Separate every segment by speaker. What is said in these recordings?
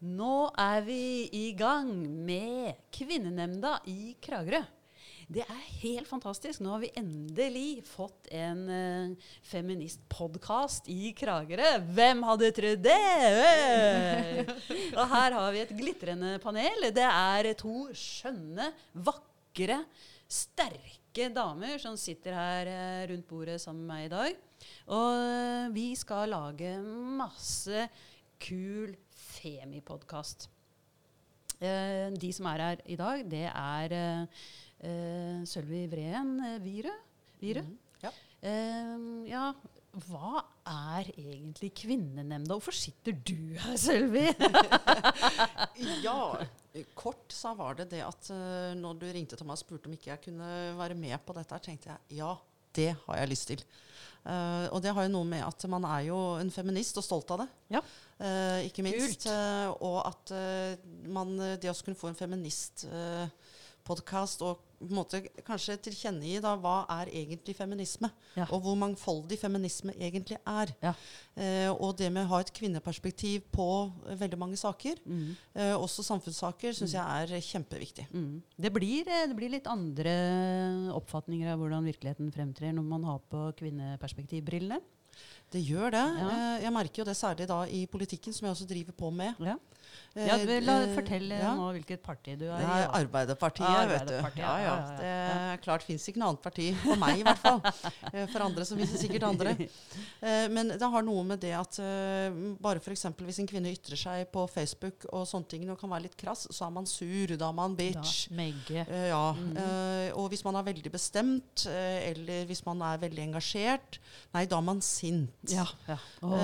Speaker 1: Nå er vi i gang med Kvinnenemnda i Kragerø. Det er helt fantastisk. Nå har vi endelig fått en uh, feministpodkast i Kragerø. Hvem hadde trodd det? Og her har vi et glitrende panel. Det er to skjønne, vakre, sterke damer som sitter her uh, rundt bordet sammen med meg i dag. Og uh, vi skal lage masse kul Femipodkast. Eh, de som er her i dag, det er eh, Sølvi Vreen Vire. Virø. Virø. Mm, ja. ja. Hva er egentlig Kvinnenemnda? Hvorfor sitter du her, Sølvi?
Speaker 2: ja, kort så var det det at uh, når du ringte til meg og spurte om ikke jeg kunne være med på dette, tenkte jeg ja, det har jeg lyst til. Uh, og det har jo noe med at man er jo en feminist og stolt av det. Ja. Uh, ikke minst. Uh, og at man Det å kunne få en feministpodkast og på en måte kanskje tilkjennegi da hva er egentlig feminisme, ja. og hvor mangfoldig feminisme egentlig er. Ja. og det med å ha et kvinneperspektiv på veldig mange saker, mm. også samfunnssaker, syns mm. jeg er kjempeviktig. Mm.
Speaker 1: Det, blir, det blir litt andre oppfatninger av hvordan virkeligheten fremtrer når man har på kvinneperspektivbrillene.
Speaker 2: Det gjør det. Ja. Eh, jeg merker jo det særlig da i politikken, som jeg også driver på med.
Speaker 1: Ja. Ja, la, eh, fortell ja. nå hvilket parti du er i.
Speaker 2: Ja, Arbeiderpartiet, Arbeiderpartiet, vet du. Ja, ja, Det er klart fins ikke noe annet parti for meg, i hvert fall. Eh, for andre så det sikkert andre. Men det har noe med det at bare f.eks. hvis en kvinne ytrer seg på Facebook og sånne ting og kan være litt krass, så er man sur. Da er man bitch.
Speaker 1: Megge.
Speaker 2: Ja. Mm. Og hvis man er veldig bestemt, eller hvis man er veldig engasjert, nei, da er man sint. Ja, ja. Oh.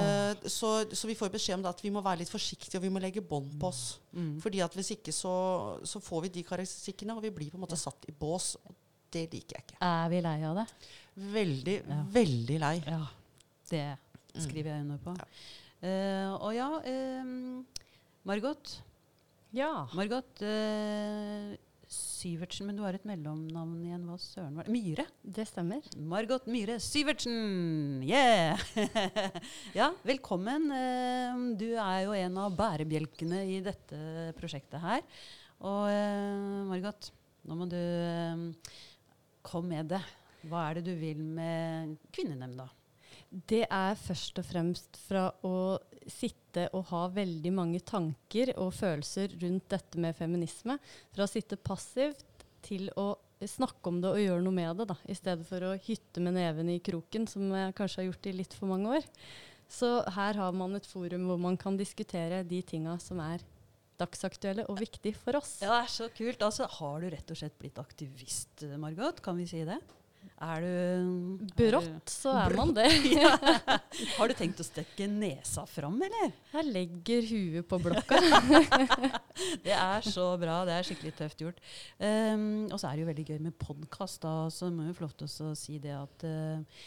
Speaker 2: Så, så vi får beskjed om at vi må være litt forsiktige, og vi må legge bånd på oss. Mm. Fordi at Hvis ikke så, så, får vi de karakteristikkene, og vi blir på en måte satt i bås. og Det liker jeg ikke.
Speaker 1: Er vi lei av det?
Speaker 2: Veldig, ja. veldig lei.
Speaker 1: Ja, Det mm. skriver jeg under på. Ja. Uh, og ja, um, Margot. Ja. Margot, uh, Syvertsen, men du har et mellomnavn igjen. Hva søren var det? Myhre?
Speaker 3: Det stemmer.
Speaker 1: Margot Myhre Syvertsen! Yeah! ja, velkommen. Eh, du er jo en av bærebjelkene i dette prosjektet her. Og eh, Margot, nå må du eh, komme med det. Hva er det du vil med Kvinnenemnda?
Speaker 3: Det er først og fremst fra å sitte og ha veldig mange tanker og følelser rundt dette med feminisme. Fra å sitte passivt til å snakke om det og gjøre noe med det, da, i stedet for å hytte med neven i kroken, som jeg kanskje har gjort i litt for mange år. Så her har man et forum hvor man kan diskutere de tinga som er dagsaktuelle og viktige for oss.
Speaker 1: Ja, det er så kult. Altså, har du rett og slett blitt aktivist, Margot? Kan vi si det? Er du
Speaker 3: Brått så er man det.
Speaker 1: Har du tenkt å stikke nesa fram, eller?
Speaker 3: Jeg legger huet på blokka.
Speaker 1: det er så bra. Det er skikkelig tøft gjort. Um, og så er det jo veldig gøy med podkast. Så må vi få lov til å si det at uh,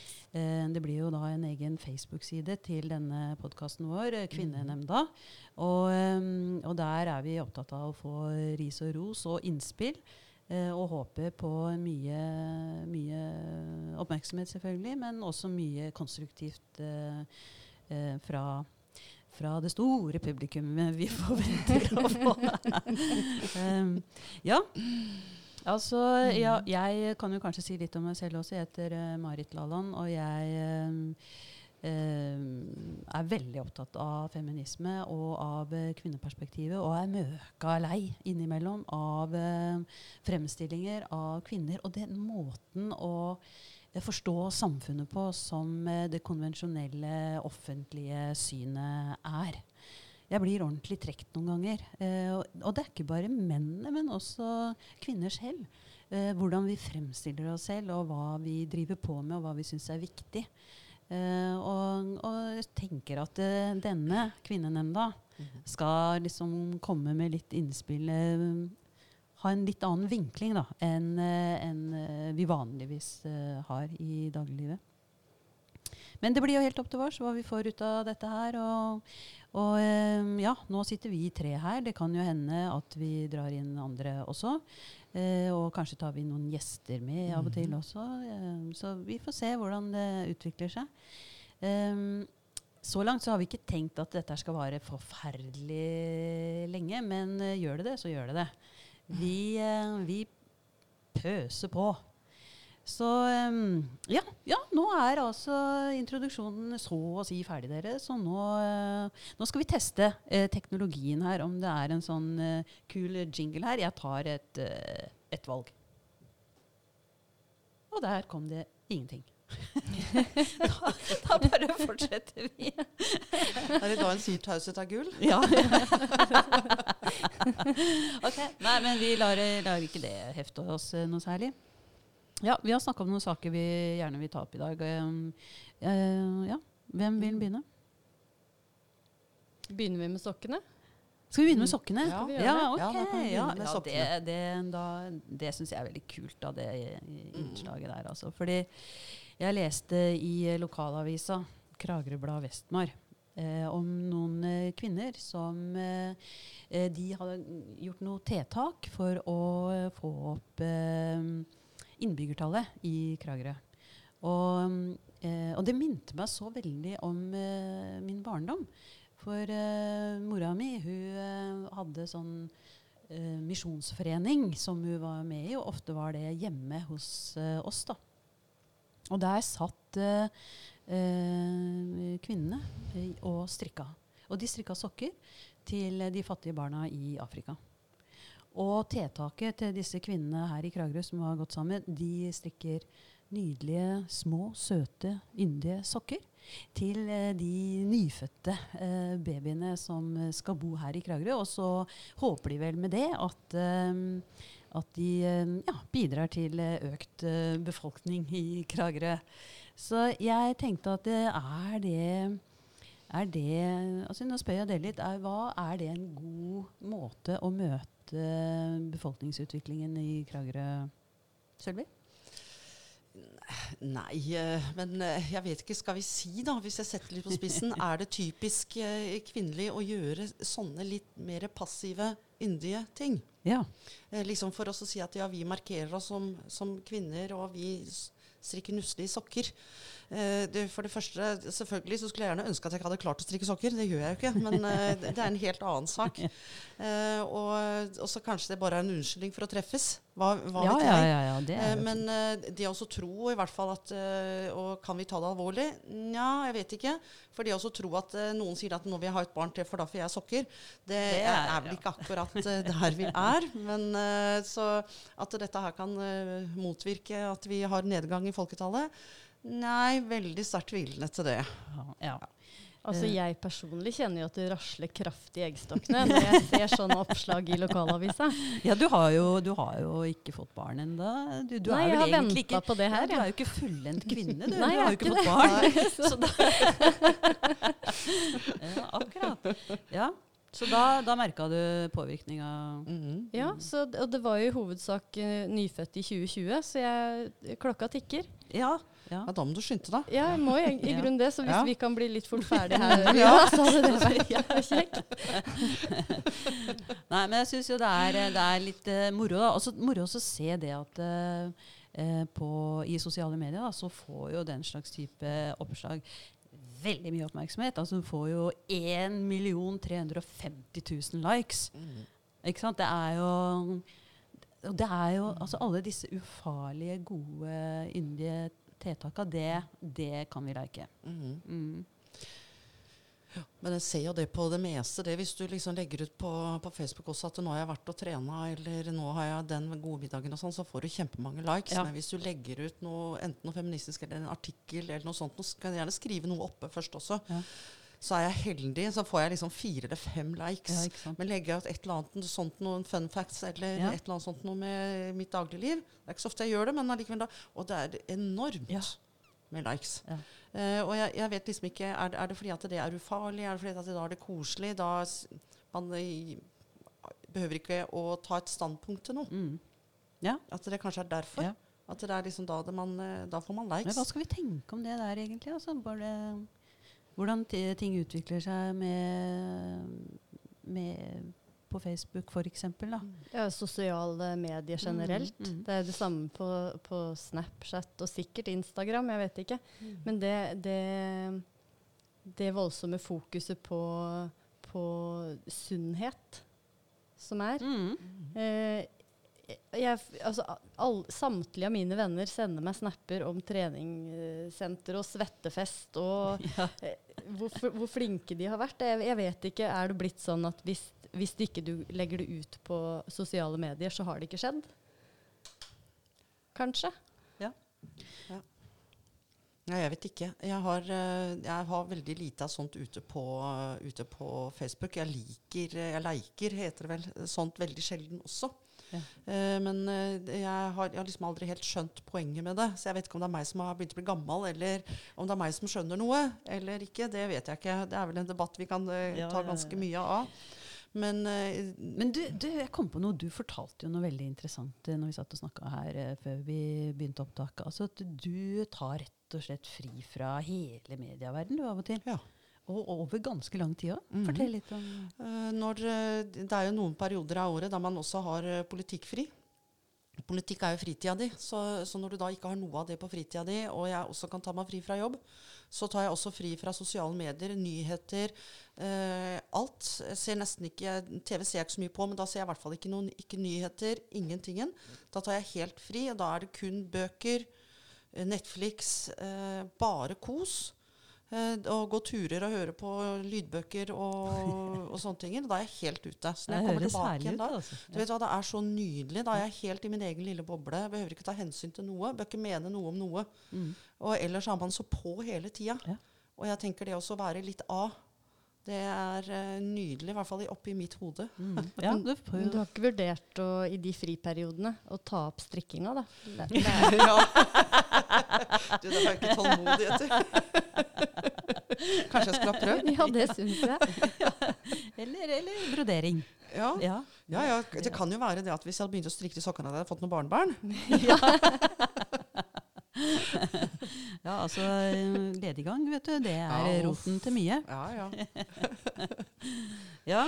Speaker 1: det blir jo da en egen Facebook-side til denne podkasten vår, Kvinnenemnda. Og, um, og der er vi opptatt av å få ris og ros og innspill. Eh, og håper på mye, mye, oppmerksomhet, selvfølgelig, men også mye konstruktivt eh, eh, fra, fra det store publikummet vi forventer å få. um, ja. Altså, ja, jeg kan jo kanskje si litt om meg selv også. Jeg heter uh, Marit Laland, og jeg Eh, er veldig opptatt av feminisme og av eh, kvinneperspektivet. Og er møka lei innimellom av eh, fremstillinger av kvinner. Og den måten å forstå samfunnet på som det konvensjonelle offentlige synet er. Jeg blir ordentlig trukket noen ganger. Eh, og, det er ikke bare mennene, men også kvinner selv. Eh, hvordan vi fremstiller oss selv, og hva vi driver på med, og hva vi syns er viktig. Uh, og, og, tenker at uh, denne kvinnenemnda mhm. skal liksom komme med litt innspill uh, Ha en litt annen vinkling da, enn en, vi vanligvis har i dagliglivet. Men det blir jo helt opp til oss hva vi får ut av dette her. Og, og ja, nå sitter vi tre her. Det kan jo hende at vi drar inn andre også. Eh, og kanskje tar vi noen gjester med av og til mhm. også. Eh, så vi får se hvordan det utvikler seg. Um, så langt så har vi ikke tenkt at dette skal vare forferdelig lenge, men eh, gjør det det, så gjør det det. Vi, eh, vi pøser på. Så ja, ja, nå er altså introduksjonen så å si ferdig, dere. Så nå, uh, nå skal vi teste uh, teknologien her, om det er en sånn uh, kul jingle her. Jeg tar et, et valg. Og der kom det ingenting. da, da, bare fortsetter vi.
Speaker 2: er det da en syrtauset av gull?
Speaker 1: Ja. ok. Nei, men vi lar, lar ikke det hefte oss noe særlig. Ja, vi har snakka om noen saker vi gjerne vil ta opp i dag. Uh, ja, Hvem vil
Speaker 3: mm.
Speaker 1: begynne?
Speaker 3: Begynner vi med sokkene?
Speaker 1: Skal vi begynne med mm. sokkene?
Speaker 3: Ja,
Speaker 1: ja ok.
Speaker 2: Ja, ja,
Speaker 1: det det, da, det syns jeg er veldig kult, da, det innslaget der. Altså. Fordi jeg leste i lokalavisa Kragerø Blad Vestmar eh, om noen eh, kvinner som eh, eh De hadde gjort noe tiltak for å få opp eh, innbyggertallet i Kragerø. Og, eh, og, det minte meg så veldig om eh, min barndom. For eh, mora mi hun eh, hadde sånn misjonsforening som hun var med i, og ofte var det hjemme hos oss. da. Og der satt kvinnene og strikka. Og de strikka sokker til de fattige barna i Afrika. Og tetaket til disse kvinnene her i Kragerø som har gått sammen, de strikker nydelige, små, søte, yndige sokker til eh, de nyfødte eh, babyene som skal bo her i Kragerø. Og så håper de vel med det at, eh, at de eh, ja, bidrar til eh, økt eh, befolkning i Kragerø. Så jeg tenkte at er det er det altså Nå spør jeg deg litt. Er, hva er det en god måte å møte befolkningsutviklingen i Kragerø, Sølvi?
Speaker 2: Nei, eh, men eh, jeg vet ikke. Skal vi si, da, hvis jeg setter litt på spissen, er det typisk eh, kvinnelig å gjøre sånne litt mer passive, yndige ting?
Speaker 1: Ja.
Speaker 2: Liksom for oss å si at ja, vi markerer oss som, som kvinner, og vi strikker nusselige sokker. Eh, det, for det første, selvfølgelig så skulle jeg gjerne ønske at jeg ikke hadde klart å strikke sokker. Det gjør jeg jo ikke, men eh, det er en helt annen sak. Eh, og så kanskje det bare er en unnskyldning for å treffes. Hva, hva
Speaker 1: ja,
Speaker 2: vet jeg?
Speaker 1: Ja, ja, det
Speaker 2: eh, men det å tro i hvert fall at Og kan vi ta det alvorlig? Nja, jeg vet ikke. For det å tro at noen sier at nå vil jeg ha et barn til, for da får jeg sokker, det, det er, er, vel ikke akkurat der vi er. Men så at dette her kan motvirke at vi har nedgang i folketallet Nei, veldig sterkt tvilende til det.
Speaker 3: Ja. Altså eh. Jeg personlig kjenner jo at det rasler kraftig i eggstokkene når jeg ser sånne oppslag i lokalavisa.
Speaker 1: Ja, du har jo, du har jo ikke fått barn ennå.
Speaker 3: Du, du Nei, jeg har venta på det her.
Speaker 1: Ja, du er jo ikke fullendt kvinne, du.
Speaker 3: Nei,
Speaker 1: du har jo ikke, fått barn. ja, akkurat. Ja. Så da, da merka du påvirkninga?
Speaker 3: Mm -hmm. Ja, så, og det var jo i hovedsak uh, nyfødt i 2020, så jeg, klokka tikker.
Speaker 1: Ja,
Speaker 2: ja. ja. Da må du skynde deg.
Speaker 3: Ja, jeg må i, i grunnen det. Så hvis ja. vi kan bli litt fort ferdig her, ja. så hadde det vært kjekt.
Speaker 1: Nei, men jeg syns jo det er, det er litt uh, moro. da. Også moro å se det at uh, på, i sosiale medier da, så får jo den slags type oppslag veldig mye oppmerksomhet. Altså Du får jo 1 350 000 likes. Mm. Ikke sant? Det er jo det er jo altså alle disse ufarlige, gode, yndige tiltaka, det, det kan vi like. Mm. Mm.
Speaker 2: Ja, men jeg ser jo det på det meste. det Hvis du liksom legger ut på, på, Facebook også at nå har jeg vært og trena, eller nå har jeg den gode middagen, og sånn, så får du kjempemange likes. Ja. Men hvis du legger ut noe, enten noe feministisk eller en artikkel, eller noe sånt, så kan du gjerne skrive noe oppe først også. Ja så er jeg heldig, så får jeg liksom fire eller fem likes. Ja, Men legger jeg ut et eller annet sånt, noen fun facts eller ja. et eller annet sånt noe med mitt dagligliv Det er ikke så ofte jeg gjør det, men allikevel da. Og det er enormt ja. med likes. Uh, og jeg, jeg, vet liksom ikke er, er, det fordi at det er ufarlig? Er det fordi at det da er det koselig? Da man behøver ikke å ta et standpunkt til noe. Mm. At det kanskje er derfor. At det er liksom da, det man, eh, da får man likes.
Speaker 1: Men hva skal vi tenke om det der, egentlig? Altså, bare hvordan ting utvikler seg med, med på Facebook f.eks.
Speaker 3: Ja, sosiale medier generelt. Mm, mm. Det er det samme på, på, Snapchat og sikkert Instagram, jeg vet ikke. Mm. Men det, det, det, voldsomme fokuset på, på sunnhet som er.
Speaker 1: Mm.
Speaker 3: Eh, jeg, altså, all, samtlige av mine venner sender meg snapper om treningssenter og svettefest og
Speaker 1: Ja.
Speaker 3: eh, hvor, hvor flinke de har vært. Jeg, jeg vet ikke, Er det blitt sånn at hvis, hvis du ikke du legger det ut på sosiale medier, så har det ikke skjedd? Kanskje?
Speaker 2: Nei, jeg vet ikke. Jeg har, eh, jeg har veldig lite av sånt ute på, ute på Facebook. Jeg liker, jeg liker, heter det vel, sånt veldig sjelden også.
Speaker 1: Ja.
Speaker 2: Eh, men eh, jeg har, jeg har liksom aldri helt skjønt poenget med det. Så jeg vet ikke om det er meg som har begynt å bli gammel, eller om det er meg som skjønner noe, eller ikke. Det vet jeg ikke. Det er vel en debatt vi kan eh,
Speaker 1: Ja,
Speaker 2: ta ganske mye av. Men,
Speaker 1: Men du, du, jeg kom på noe. Du fortalte jo noe veldig interessant når vi satt og snakka her før vi begynte opptaket. Altså at du tar rett og slett fri fra hele medieverdenen du av og til.
Speaker 2: Ja.
Speaker 1: Og over ganske lang tid òg.
Speaker 2: Mm.
Speaker 1: Fortell litt om
Speaker 2: Eh, når, eh, det er jo noen perioder av året der man også har eh, politikkfri. Politikk er jo fritida di, så, så når du da ikke har noe av det på fritida di, og jeg også kan ta meg fri fra jobb, så tar jeg også fri fra sosiale medier, nyheter, eh, alt. Jeg ser nesten ikke, TV ser jeg ikke så mye på, men da ser jeg i hvert fall ikke noen ikke nyheter, ingentingen. Da tar jeg helt fri, og da er det kun bøker, Netflix, eh, bare kos. Eh, og gå turer og høre på lydbøker og, og sånne ting. Da er jeg helt ute. Så når jeg kommer tilbake igjen da,
Speaker 1: Altså.
Speaker 2: du vet hva, Det er så nydelig. Da er jeg helt i min egen lille boble. Jeg behøver ikke ta hensyn til noe. Bør ikke mene noe om noe.
Speaker 1: Mm.
Speaker 2: Og ellers er man så på hele tida.
Speaker 1: Ja.
Speaker 2: Og jeg tenker det også å være litt av, det er eh, nydelig. I hvert fall oppi mitt hode.
Speaker 1: Mm. Ja, du jo
Speaker 3: du har ikke vurdert å, i de friperiodene å ta opp strikkinga, da? Det, det
Speaker 2: ja. Du, det har jeg ikke tålmodighet til. Kanskje jeg skulle ha prøvd?
Speaker 3: ja, det syns jeg.
Speaker 1: eller, eller brodering.
Speaker 2: Ja.
Speaker 1: Ja.
Speaker 2: ja, ja. Det kan jo være det at hvis jeg hadde begynt å strikke til sokkene, hadde jeg fått noen barnebarn.
Speaker 1: ja, altså eh, lediggang, vet du, det er
Speaker 2: Ja,
Speaker 1: roten til mye.
Speaker 2: Ja, ja.
Speaker 1: Ja.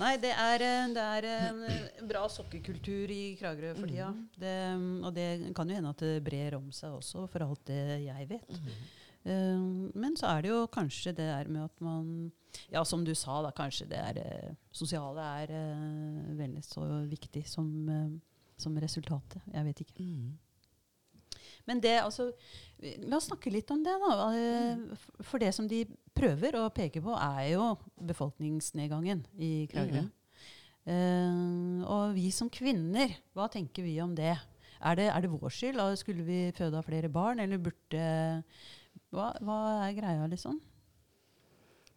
Speaker 1: Nei, det er, eh, det er en eh, bra sokkekultur i Kragerø for tida.
Speaker 2: Mm.
Speaker 1: Det, og det kan jo hende at det brer om seg også, for alt det jeg vet.
Speaker 2: Mm.
Speaker 1: Uh, men så er det jo kanskje det der med at man Ja, som du sa, da, kanskje det er sosiale er uh, veldig så viktig som, uh, som resultatet. Jeg vet ikke.
Speaker 2: Mm.
Speaker 1: Men det, altså La oss snakke litt om det, da. Eh, For det som de prøver å peke på, er jo befolkningsnedgangen i Kragerø. Eh, og vi som kvinner, hva tenker vi om det? Er det, er det vår skyld? Skulle vi føde av flere barn, eller burde hva, hva er greia, liksom?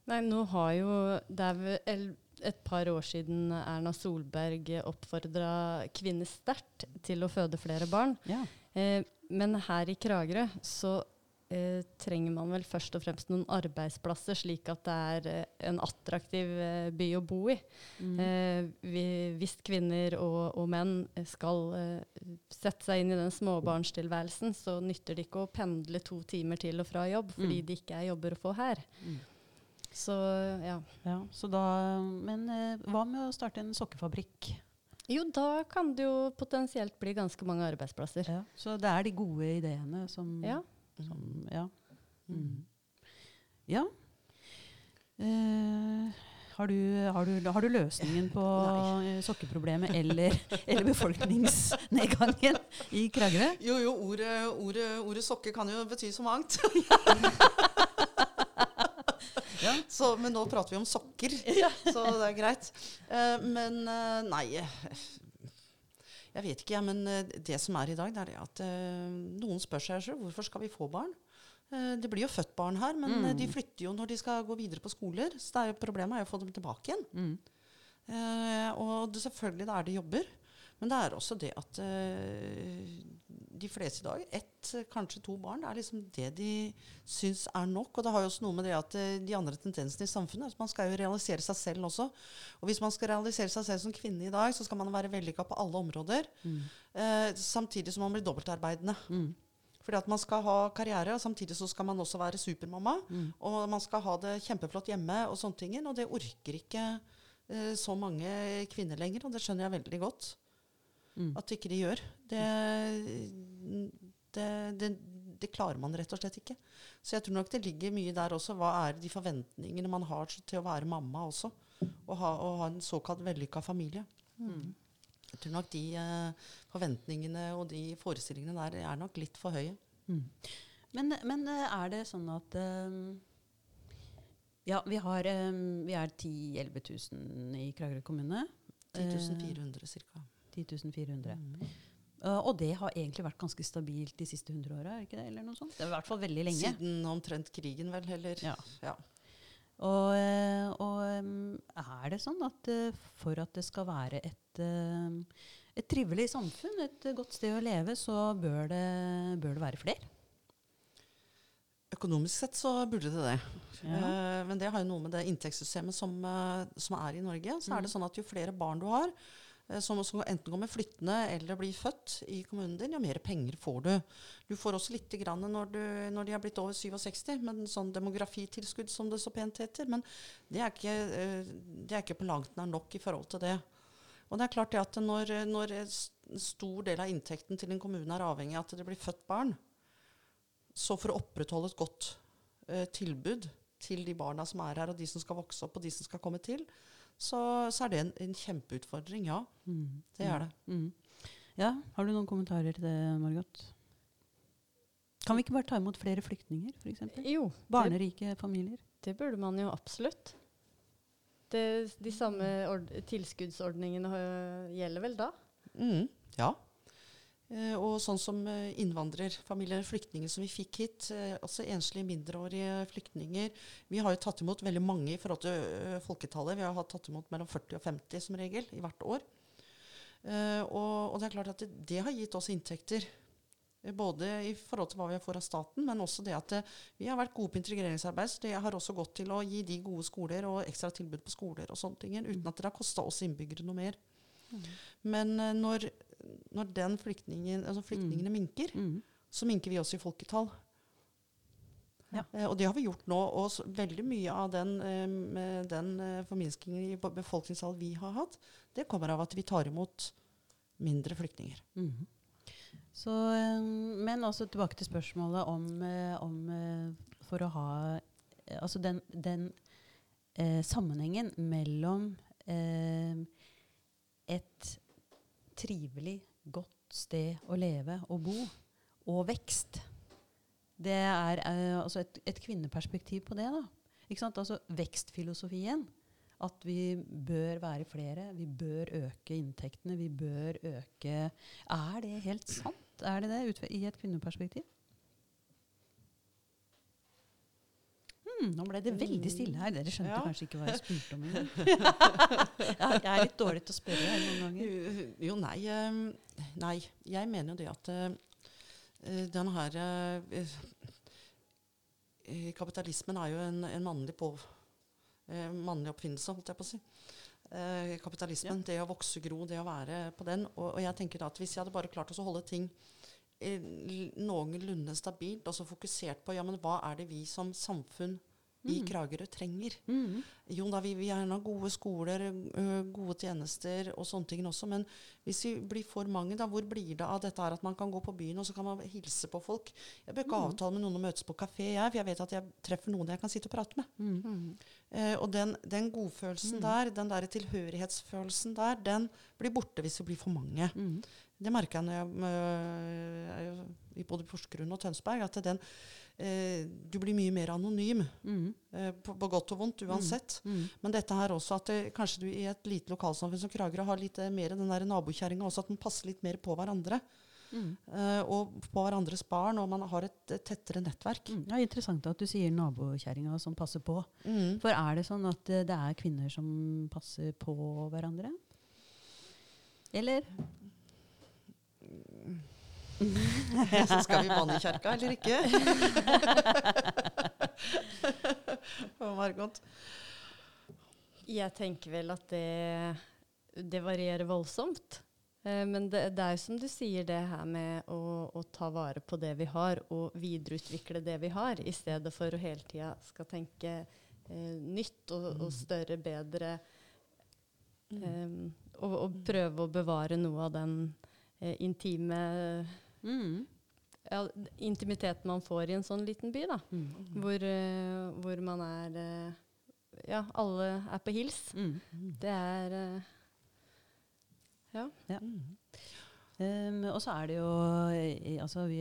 Speaker 3: Nei, nå har jo Det er et par år siden Erna Solberg oppfordra kvinner sterkt til å føde flere barn.
Speaker 1: Ja.
Speaker 3: Eh, men her i Kragerø så eh, trenger man vel først og fremst noen arbeidsplasser, slik at det er eh, en attraktiv by å bo i.
Speaker 1: Mm.
Speaker 3: Eh, hvis kvinner og, og menn skal sette seg inn i den småbarnstilværelsen, så nytter det ikke å pendle to timer til og fra jobb, fordi
Speaker 1: Mm.
Speaker 3: det ikke er jobber å få her.
Speaker 1: Mm.
Speaker 3: Så ja.
Speaker 1: ja, så da, men hva med å starte en sokkefabrikk?
Speaker 3: Jo, da kan det jo potensielt bli ganske mange arbeidsplasser.
Speaker 1: Ja, så det er de gode ideene som
Speaker 3: Ja.
Speaker 1: Som, ja. Mm. Ja. Eh, har, du, har, du, har du løsningen på Nei. sokkeproblemet eller, eller befolkningsnedgangen i Kragerø?
Speaker 2: Jo, jo, ordet, ordet, ordet sokke kan jo bety så mangt.
Speaker 1: Ja.
Speaker 2: Så, men nå prater vi om sokker, så det er greit. Uh, men uh, nei Jeg vet ikke, jeg. Men eh, det som er i dag, det er det at noen spør seg selv hvorfor skal vi få barn. Det blir jo født barn her, men
Speaker 1: Mm.
Speaker 2: de flytter jo når de skal gå videre på skoler. Så er jo, problemet er jo å få dem tilbake igjen.
Speaker 1: Mm.
Speaker 2: Og det, selvfølgelig da er det jobber. Men det er også det at eh, de fleste i dag, ett, kanskje to barn, det er liksom det de syns er nok. Og det har jo også noe med det at eh, de andre tendensene i samfunnet at Man skal jo realisere seg selv også. Og hvis man skal realisere seg selv som kvinne i dag, så skal man være vellykka på alle områder.
Speaker 1: Mm.
Speaker 2: Eh, samtidig som man blir dobbeltarbeidende.
Speaker 1: Mm.
Speaker 2: Fordi at man skal ha karriere, og samtidig så skal man også være supermamma.
Speaker 1: Mm.
Speaker 2: Og man skal ha det kjempeflott hjemme, og sånne ting. Og det orker ikke eh, så mange kvinner lenger, og det skjønner jeg veldig godt
Speaker 1: Mm.
Speaker 2: at ikke de gjør. Det, det, det, det klarer man rett og slett ikke. Så jeg tror nok det ligger mye der også. Hva er de forventningene man har til å være mamma også? Og ha, og ha en såkalt vellykka familie.
Speaker 1: Mm.
Speaker 2: Jeg tror nok de eh, forventningene og de forestillingene der er nok litt for høye.
Speaker 1: Mm. Men, men eh, er det sånn at um, Ja, vi, har, um, vi er 10 000-11 000 i Kragerø kommune.
Speaker 2: 10 400 ca.
Speaker 1: 10 400.
Speaker 2: Mm.
Speaker 1: Uh, og det har egentlig vært ganske stabilt de siste 100 åra? Eller noe sånt? Det er i hvert fall veldig lenge.
Speaker 2: Siden omtrent krigen, vel, heller.
Speaker 1: Ja.
Speaker 2: Ja.
Speaker 1: Og, eh, og um, er det sånn at eh, for at det skal være et, eh, et trivelig samfunn, et godt sted å leve, så bør det, bør det være flere?
Speaker 2: Økonomisk sett så burde det det.
Speaker 1: Ja.
Speaker 2: Eh, men det har jo noe med det inntektssystemet som, eh, som er i Norge. Så
Speaker 1: Mm.
Speaker 2: er det sånn at jo flere barn du har, eh, som, som enten kommer flyttende eller blir født i kommunen din, jo mer penger får du. Du får også litt når, du, når de har blitt over 67, med en sånn demografitilskudd som det så pent heter. Men det er ikke, eh, det er ikke på langt nær nok i forhold til det. Og det er klart det at når, når en stor del av inntekten til en kommune er avhengig av at det blir født barn, så for å opprettholde et godt eh, tilbud til de barna som er her, og de som skal vokse opp, og de som skal komme til, så, så er det en, en kjempeutfordring. Ja,
Speaker 1: Mm.
Speaker 2: det er det.
Speaker 1: Mm. Ja, Har du noen kommentarer til det, Margot? Kan vi ikke bare ta imot flere flyktninger, f.eks.?
Speaker 3: Jo, det,
Speaker 1: Barnerike familier?
Speaker 3: det burde man jo absolutt. Det, de samme ord tilskuddsordningene øh, gjelder vel da?
Speaker 2: Mm, ja. Eh, og sånn som eh, innvandrerfamilier, flyktninger som vi fikk hit, altså også enslige mindreårige flyktninger. Vi har jo tatt imot veldig mange i forhold til folketallet. Vi har tatt imot mellom 40 og 50 som regel i hvert år. Og, og det er klart at det, det har gitt oss inntekter. Både i forhold til hva vi får av staten, men også det at vi har vært gode på integreringsarbeid. Så det har også gått til å gi de gode skoler og ekstra tilbud på skoler og sånne ting, uten at det har kosta oss innbyggere noe mer. Men eh, når, når den flyktningen, altså flyktningene minker,
Speaker 1: Mm.
Speaker 2: så minker vi også i folketall.
Speaker 1: Ja.
Speaker 2: Eh, og det har vi gjort nå. Og veldig mye av den, eh, den eh, forminskingen i be- befolkningstall vi har hatt, det kommer av at vi tar imot mindre flyktninger.
Speaker 1: Mhm. Så, eh, men også tilbake til spørsmålet om, eh, om for å ha Altså den, den eh, sammenhengen mellom eh, et trivelig, godt sted å leve og bo, og vekst. Det er eh, altså et, et kvinneperspektiv på det. da. Ikke sant? Altså vekstfilosofien. At vi bør være flere, vi bør øke inntektene, vi bør øke Er det helt sant? Er det det ut i et kvinneperspektiv? Hmm, nå ble det veldig stille her. Dere skjønte
Speaker 2: Ja.
Speaker 1: kanskje ikke hva jeg spurte om engang. jeg, er litt dårlig til å spørre her noen ganger.
Speaker 2: Jo, nei, eh, nei. Jeg mener jo det at eh, den her eh, Kapitalismen er jo en, en mannlig, på, uh, mannlig oppfinnelse, holdt jeg på å si. kapitalismen, kapitalismen, det å vokse, gro, det å være på den. Og, og jeg tenker da at hvis jeg hadde bare klart å holde ting noenlunde stabilt, og så fokusert på ja, men hva er det vi som samfunn i
Speaker 1: Mm.
Speaker 2: Kragerø trenger?
Speaker 1: Mm.
Speaker 2: Jo da, vi vil gjerne ha gode skoler, gode tjenester og sånne ting også. Men hvis vi blir for mange, da, hvor blir det av dette her at man kan gå på byen og så kan man hilse på folk? Jeg bør ikke
Speaker 1: mm.
Speaker 2: avtale med noen å møtes på kafé, jeg, for jeg vet at jeg treffer noen jeg kan sitte og prate med.
Speaker 1: Mm.
Speaker 2: Eh, og den, den godfølelsen
Speaker 1: Mm.
Speaker 2: der, den der tilhørighetsfølelsen der, den blir borte hvis vi blir for mange. Det merker jeg når jeg øh, er jo i både Porsgrunn og Tønsberg, at den, eh, du blir mye mer anonym.
Speaker 1: Mm.
Speaker 2: eh, på, på godt og vondt uansett.
Speaker 1: Mhm.
Speaker 2: Men dette her også at det, kanskje du i et lite lokalsamfunn som Kragerø har litt eh, mer den der nabokjerringa også, at man passer litt mer på hverandre. Eh, og på hverandres barn, og man har et, tettere nettverk.
Speaker 1: Mm. Ja, interessant at du sier nabokjerringa som passer på.
Speaker 2: Mm.
Speaker 1: For er det sånn at det er kvinner som passer på hverandre? Eller?
Speaker 2: Så skal vi banne i kjerka, eller ikke? Å, Margot.
Speaker 3: Jeg tenker vel at det, det varierer voldsomt. Eh, men det, det er som du sier, det her med å, å ta vare på det vi har, og videreutvikle det vi har, i stedet for å hele tida skal tenke eh, nytt og, og større, bedre. eh, og, og prøve å bevare noe av den eh, intime
Speaker 1: Mm.
Speaker 3: ja, intimiteten man får i en sånn liten by, da.
Speaker 1: Mm.
Speaker 3: Hvor, eh, hvor man er eh, Ja, alle er på hils.
Speaker 1: Mm.
Speaker 3: Det er eh, Ja.
Speaker 2: Mm.
Speaker 1: Um, og så er det jo altså vi,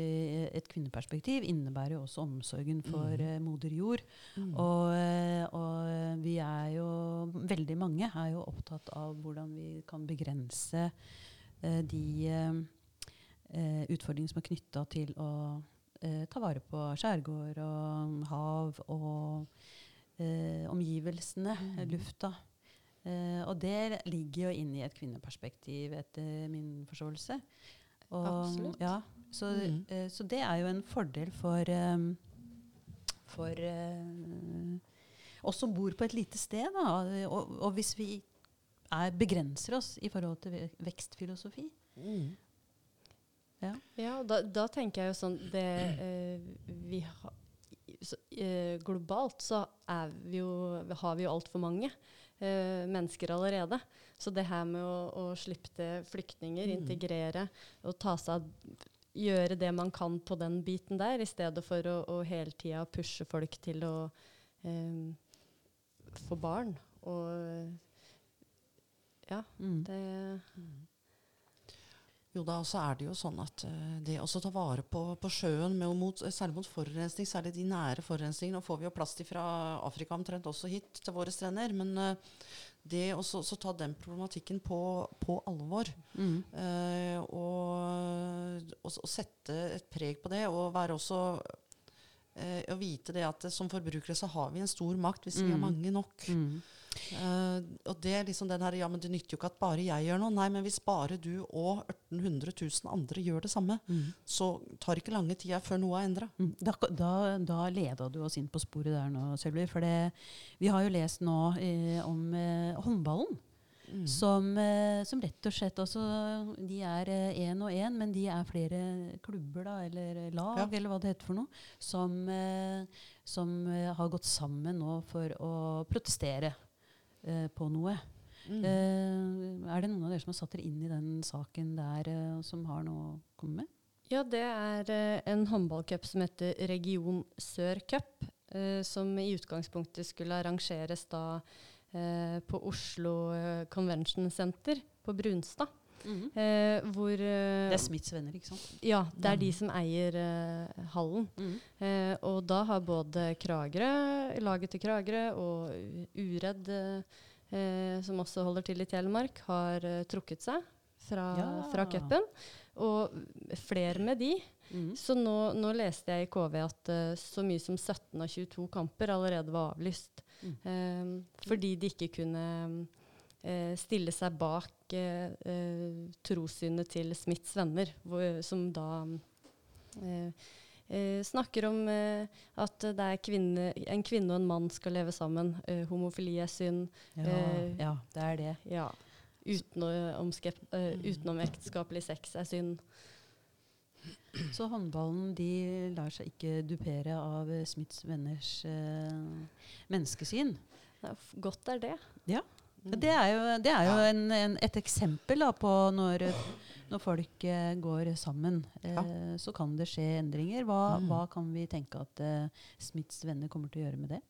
Speaker 1: Et kvinneperspektiv innebærer jo også omsorgen for
Speaker 2: Mm.
Speaker 1: uh, moder jord.
Speaker 2: Mm.
Speaker 1: Og, eh, og vi er jo Veldig mange er jo opptatt av hvordan vi kan begrense de eh, eh, utfordringene som er knytta til å eh, ta vare på skjærgård og hav og eh, omgivelsene,
Speaker 2: Mm.
Speaker 1: lufta. Eh, og det ligger jo inn i et kvinneperspektiv, etter min forståelse. Og,
Speaker 3: Absolutt.
Speaker 1: Ja, så,
Speaker 2: Mm.
Speaker 1: eh, så det er jo en fordel for, eh, for eh, oss som bor på et lite sted. Og, og hvis vi er, begrenser oss i forhold til vekstfilosofi.
Speaker 2: Mm.
Speaker 3: Ja, ja da, da tenker jeg jo sånn det eh, vi ha, så, eh, Globalt så er vi jo, har vi jo altfor mange eh, mennesker allerede. Så det her med å, å slippe til flyktninger,
Speaker 2: Mm.
Speaker 3: integrere og ta seg av Gjøre det man kan på den biten der, i stedet for å, å hele tida pushe folk til å eh, få barn. Og ja,
Speaker 1: Mm.
Speaker 3: det
Speaker 2: Jo da, så er det jo sånn at eh, det å ta vare på, på sjøen, med, mot, særlig mot forurensning, særlig de nære forurensningene Nå får vi jo plast fra Afrika omtrent også hit til våre strender. Men eh, det å så- så ta den problematikken på, på alvor,
Speaker 1: Mm.
Speaker 2: eh, og, og, og sette et preg på det, og være også eh, å vite det at som forbrukere så har vi en stor makt hvis vi er
Speaker 1: Mm.
Speaker 2: mange nok.
Speaker 1: Mm.
Speaker 2: Eh, og det er liksom den her, ja, men det nytter jo ikke at bare jeg gjør noe. Nei, men hvis bare du og 1800 000 andre gjør det samme,
Speaker 1: Mm.
Speaker 2: så tar det ikke lange tida før noe er endra.
Speaker 1: Mm. Da, da, da leda du oss inn på sporet der nå, Sølvi. For det, vi har jo lest nå eh, om eh, håndballen.
Speaker 2: Mm.
Speaker 1: Som, eh, som rett og slett også De er én og én, men de er flere klubber, da, eller lag,
Speaker 2: Ja.
Speaker 1: eller hva det heter for noe, som, eh, som eh, har gått sammen nå for å protestere eh, på noe.
Speaker 2: Mm.
Speaker 1: Eh, er det noen av dere som har satt dere inn i den saken der, eh, som har noe å komme med?
Speaker 3: Ja, det er eh, en håndballcup som heter Region Sør Cup, eh, som i utgangspunktet skulle arrangeres da på Oslo Convention Center på Brunstad. Eh, hvor eh,
Speaker 1: Det er Smiths venner, ikke sant?
Speaker 3: Ja, det er de
Speaker 2: Mm.
Speaker 3: som eier eh, hallen.
Speaker 1: Mm.
Speaker 3: Eh, og da har både Kragerø, laget til Kragerø, og Uredd, eh, eh, som også holder til i Telemark, har trukket seg fra,
Speaker 1: Ja.
Speaker 3: fra cupen. Og flere med de.
Speaker 1: Mm.
Speaker 3: Så nå, nå leste jeg i KV at uh, så mye som 17 av 22 kamper allerede var avlyst.
Speaker 1: Mm.
Speaker 3: Um, fordi de ikke kunne stille seg bak eh, eh, trossynet til Smiths venner, hvor, som da eh, eh, snakker om eh, at er kvinne, en kvinne og en mann skal leve sammen. Eh, homofili er synd.
Speaker 1: Ja,
Speaker 3: Eh,
Speaker 1: ja, det er det.
Speaker 3: Ja. Utenom, eh,
Speaker 2: Mm.
Speaker 3: utenomekteskapelig sex er synd.
Speaker 1: Så håndballen de lar seg ikke dupere av eh, Smiths venners eh, menneskesyn.
Speaker 3: Ja, godt er det.
Speaker 2: Mm.
Speaker 1: Det er jo, det er jo en, en, et eksempel da, på når, når folk eh, går sammen. Eh,
Speaker 2: Ja.
Speaker 1: Så kan det skje endringer. Hva,
Speaker 2: Mm.
Speaker 1: hva kan vi tenke at eh, Smiths venner kommer til å gjøre med det?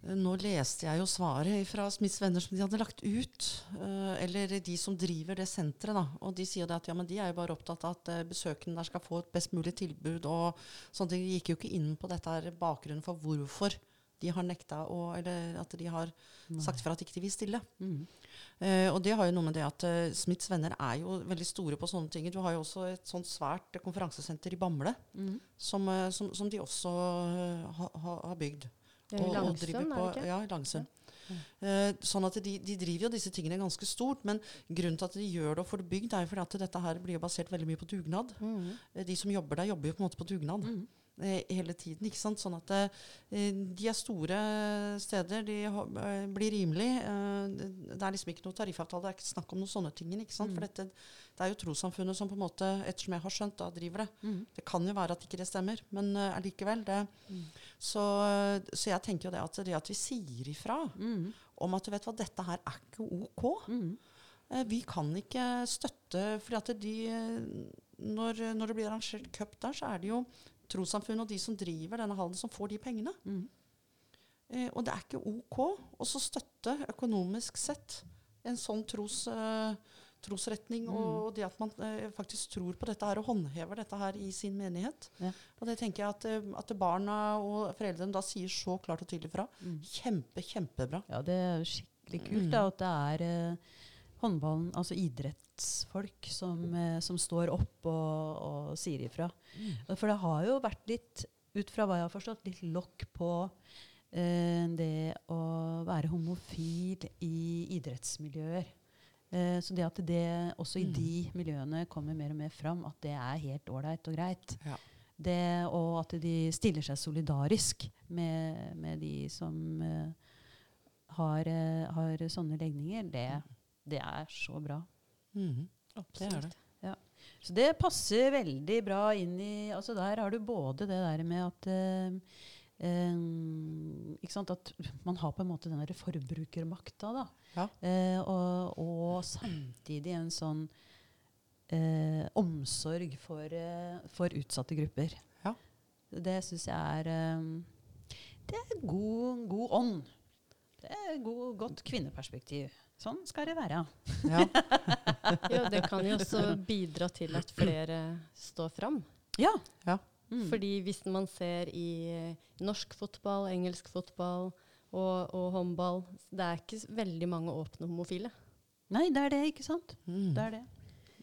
Speaker 2: Nå leste jeg jo svaret fra Smiths venner som de hadde lagt ut. Uh, eller de som driver det senteret. da. Og de sier at ja, men de er jo bare opptatt av at uh, besøkende der skal få et best mulig tilbud. og sånne ting. De gikk jo ikke inn på dette her bakgrunnen for hvorfor de har nekta å, eller at de har sagt fra at ikke de vil stille.
Speaker 1: Mm.
Speaker 2: Eh, og det har jo noe med det at uh, Smiths venner er jo veldig store på sånne ting. Du har jo også et sånt svært konferansesenter i Bamble
Speaker 1: Mm.
Speaker 2: som, eh, som, som de også eh, ha, ha, har bygd.
Speaker 3: Og, I
Speaker 2: Og- driver
Speaker 3: Langsund, er
Speaker 2: på-
Speaker 3: det ikke?
Speaker 2: Ja, i Langsund. Eh, sånn at de, de driver jo disse tingene ganske stort, men grunnen til at de gjør det og får det bygd, er jo fordi at dette her blir basert veldig mye på dugnad. Eh, De som jobber der, jobber jo på en måte på dugnad
Speaker 1: Mm.
Speaker 2: Eh, hele tiden. ikke sant? Sånn at eh, de er store steder, de eh, blir rimelig. Eh, det er liksom ikke noe tariffavtale, det er ikke snakk om noen sånne ting. ikke sant? For
Speaker 1: Mm.
Speaker 2: dette, det er jo trossamfunnet som på en måte, ettersom jeg har skjønt, da driver det.
Speaker 1: Mm.
Speaker 2: Det kan jo være at ikke det stemmer, men allikevel. Det.
Speaker 1: Mm.
Speaker 2: Så, så jeg tenker jo det at det at vi sier ifra
Speaker 1: Mm.
Speaker 2: om at du vet hva, dette her er ikke ok.
Speaker 1: Mm.
Speaker 2: Eh, Vi kan ikke støtte fordi at de, eh, når, når det blir arrangert cup der, så er det jo trossamfunnet og de som driver denne hallen, som får de pengene.
Speaker 1: Mm.
Speaker 2: Eh, og det er ikke ok å så støtte økonomisk sett en sånn tros, eh, trosretning
Speaker 1: Mm.
Speaker 2: og det at man eh, faktisk tror på dette her og håndhever dette her i sin menighet.
Speaker 1: Ja.
Speaker 2: Og det tenker jeg at, eh, at barna og foreldrene da sier så klart og tydelig fra.
Speaker 1: Mm.
Speaker 2: Kjempe, kjempebra.
Speaker 1: Ja, det er skikkelig kult
Speaker 2: Mm.
Speaker 1: da, at det er eh, håndballen, altså idrettsfolk, som, eh, som står opp og, og sier ifra. For det har jo vært litt, ut fra hva jeg har forstått, litt lokk på eh, det å være homofil i idrettsmiljøer. Eh, så det at det også i
Speaker 2: Mm.
Speaker 1: de miljøene kommer mer og mer fram, at det er helt ålreit og greit.
Speaker 2: Ja.
Speaker 1: Det, og at de stiller seg solidarisk med, med de som eh, har, eh, har sånne legninger, det, det er så bra.
Speaker 2: Mhm. Det er det.
Speaker 1: Så det passer veldig bra inn i altså Der har du både det der med at eh, Um, At man har på en måte den forbrukermakta, da.
Speaker 2: Ja.
Speaker 1: Uh, og, og samtidig en sånn uh, omsorg for, uh, for utsatte grupper.
Speaker 2: Ja.
Speaker 1: Det syns jeg er um, Det er god, god ånd. Det er god, godt kvinneperspektiv. Sånn skal det være.
Speaker 2: Ja.
Speaker 3: Ja, det kan jo også bidra til at flere står fram.
Speaker 1: Ja.
Speaker 2: Ja.
Speaker 1: Mm.
Speaker 3: Fordi hvis man ser i eh, norsk fotball, engelsk fotball og, og håndball Det er ikke veldig mange åpne homofile.
Speaker 1: Nei, det er det, ikke sant?
Speaker 2: Mm.
Speaker 1: Det er det.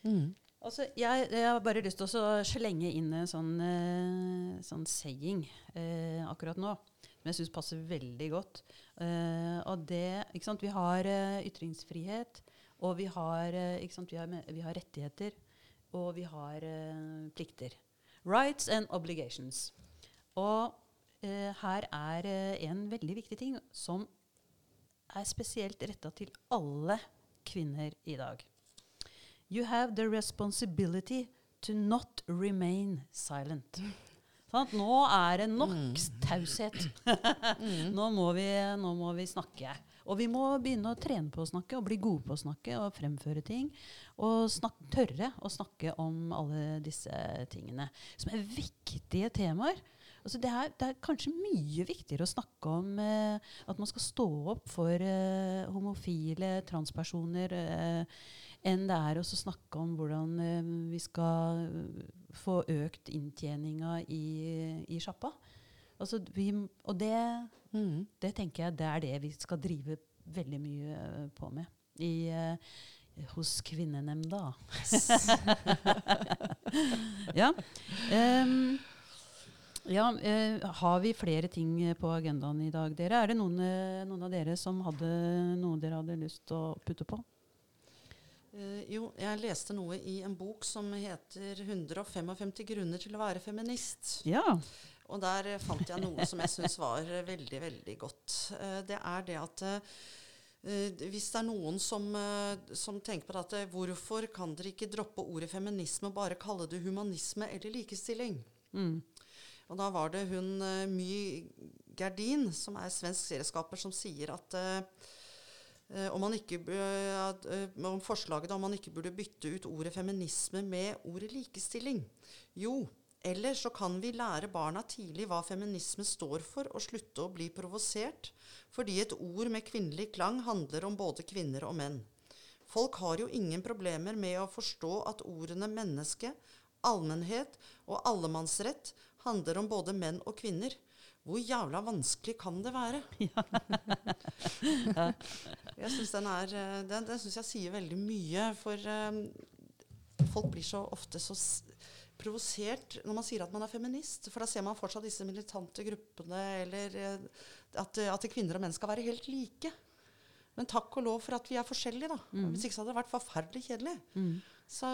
Speaker 2: Mm.
Speaker 1: Altså, jeg, jeg har bare lyst til å slenge inn en sånn, eh, sånn saying eh, akkurat nå, som jeg syns passer veldig godt. Uh, og det ikke sant? Vi har uh, ytringsfrihet, og vi har, uh, ikke sant? Vi har, vi har rettigheter, og vi har plikter. Rights and obligations. Og her er en veldig viktig ting som er spesielt retta til alle kvinner i dag. You have the responsibility to not remain silent. Sant? Nå er det nok taushet. nå, må vi, nå må vi snakke. Og vi må begynne å trene på å snakke og bli gode på å snakke og fremføre ting. Og snak tørre å snakke om alle disse tingene, som er viktige temaer. Altså det, er, det er kanskje mye viktigere å snakke om eh, at man skal stå opp for eh, homofile, transpersoner, eh, enn det er å snakke om hvordan eh, vi skal få økt inntjeninga i, i sjappa. Altså vi, og det,
Speaker 2: mm.
Speaker 1: det tenker jeg det er det vi skal drive veldig mye eh, på med i, uh, hos Kvinnenemnda. ja. Um, ja uh, har vi flere ting på agendaen i dag, dere? Er det noen, noen av dere som hadde noe dere hadde lyst til å putte på?
Speaker 2: Eh, jo, jeg leste noe i en bok som heter 155 grunner til å være feminist.
Speaker 1: Ja.
Speaker 2: Og der fant jeg noe som jeg syns var veldig, veldig godt. Uh, det er det at eh, hvis det er noen som, som tenker på det at hvorfor kan dere ikke droppe ordet feminisme og bare kalle det humanisme eller likestilling?
Speaker 1: Mm.
Speaker 2: Og da var det hun uh, My Gerdin, som er svensk serieskaper, som sier at om, man ikke, eh, om forslaget om man ikke burde bytte ut ordet feminisme med ordet likestilling. Jo, eller så kan vi lære barna tidlig hva feminisme står for, og slutte å bli provosert, fordi et ord med kvinnelig klang handler om både kvinner og menn. Folk har jo ingen problemer med å forstå at ordene menneske, allmennhet og allemannsrett handler om både menn og kvinner. Hvor jævla vanskelig kan det være? jeg synes den er eh, Den, den syns jeg sier veldig mye, for um, folk blir så ofte så provosert når man sier at man er feminist. For da ser man fortsatt disse militante gruppene, eller eh, at, at kvinner og menn skal være helt like. Men takk og lov for at vi er forskjellige, da.
Speaker 1: Mm.
Speaker 2: Hvis ikke så hadde det vært forferdelig kjedelig.
Speaker 1: Mm.
Speaker 2: Så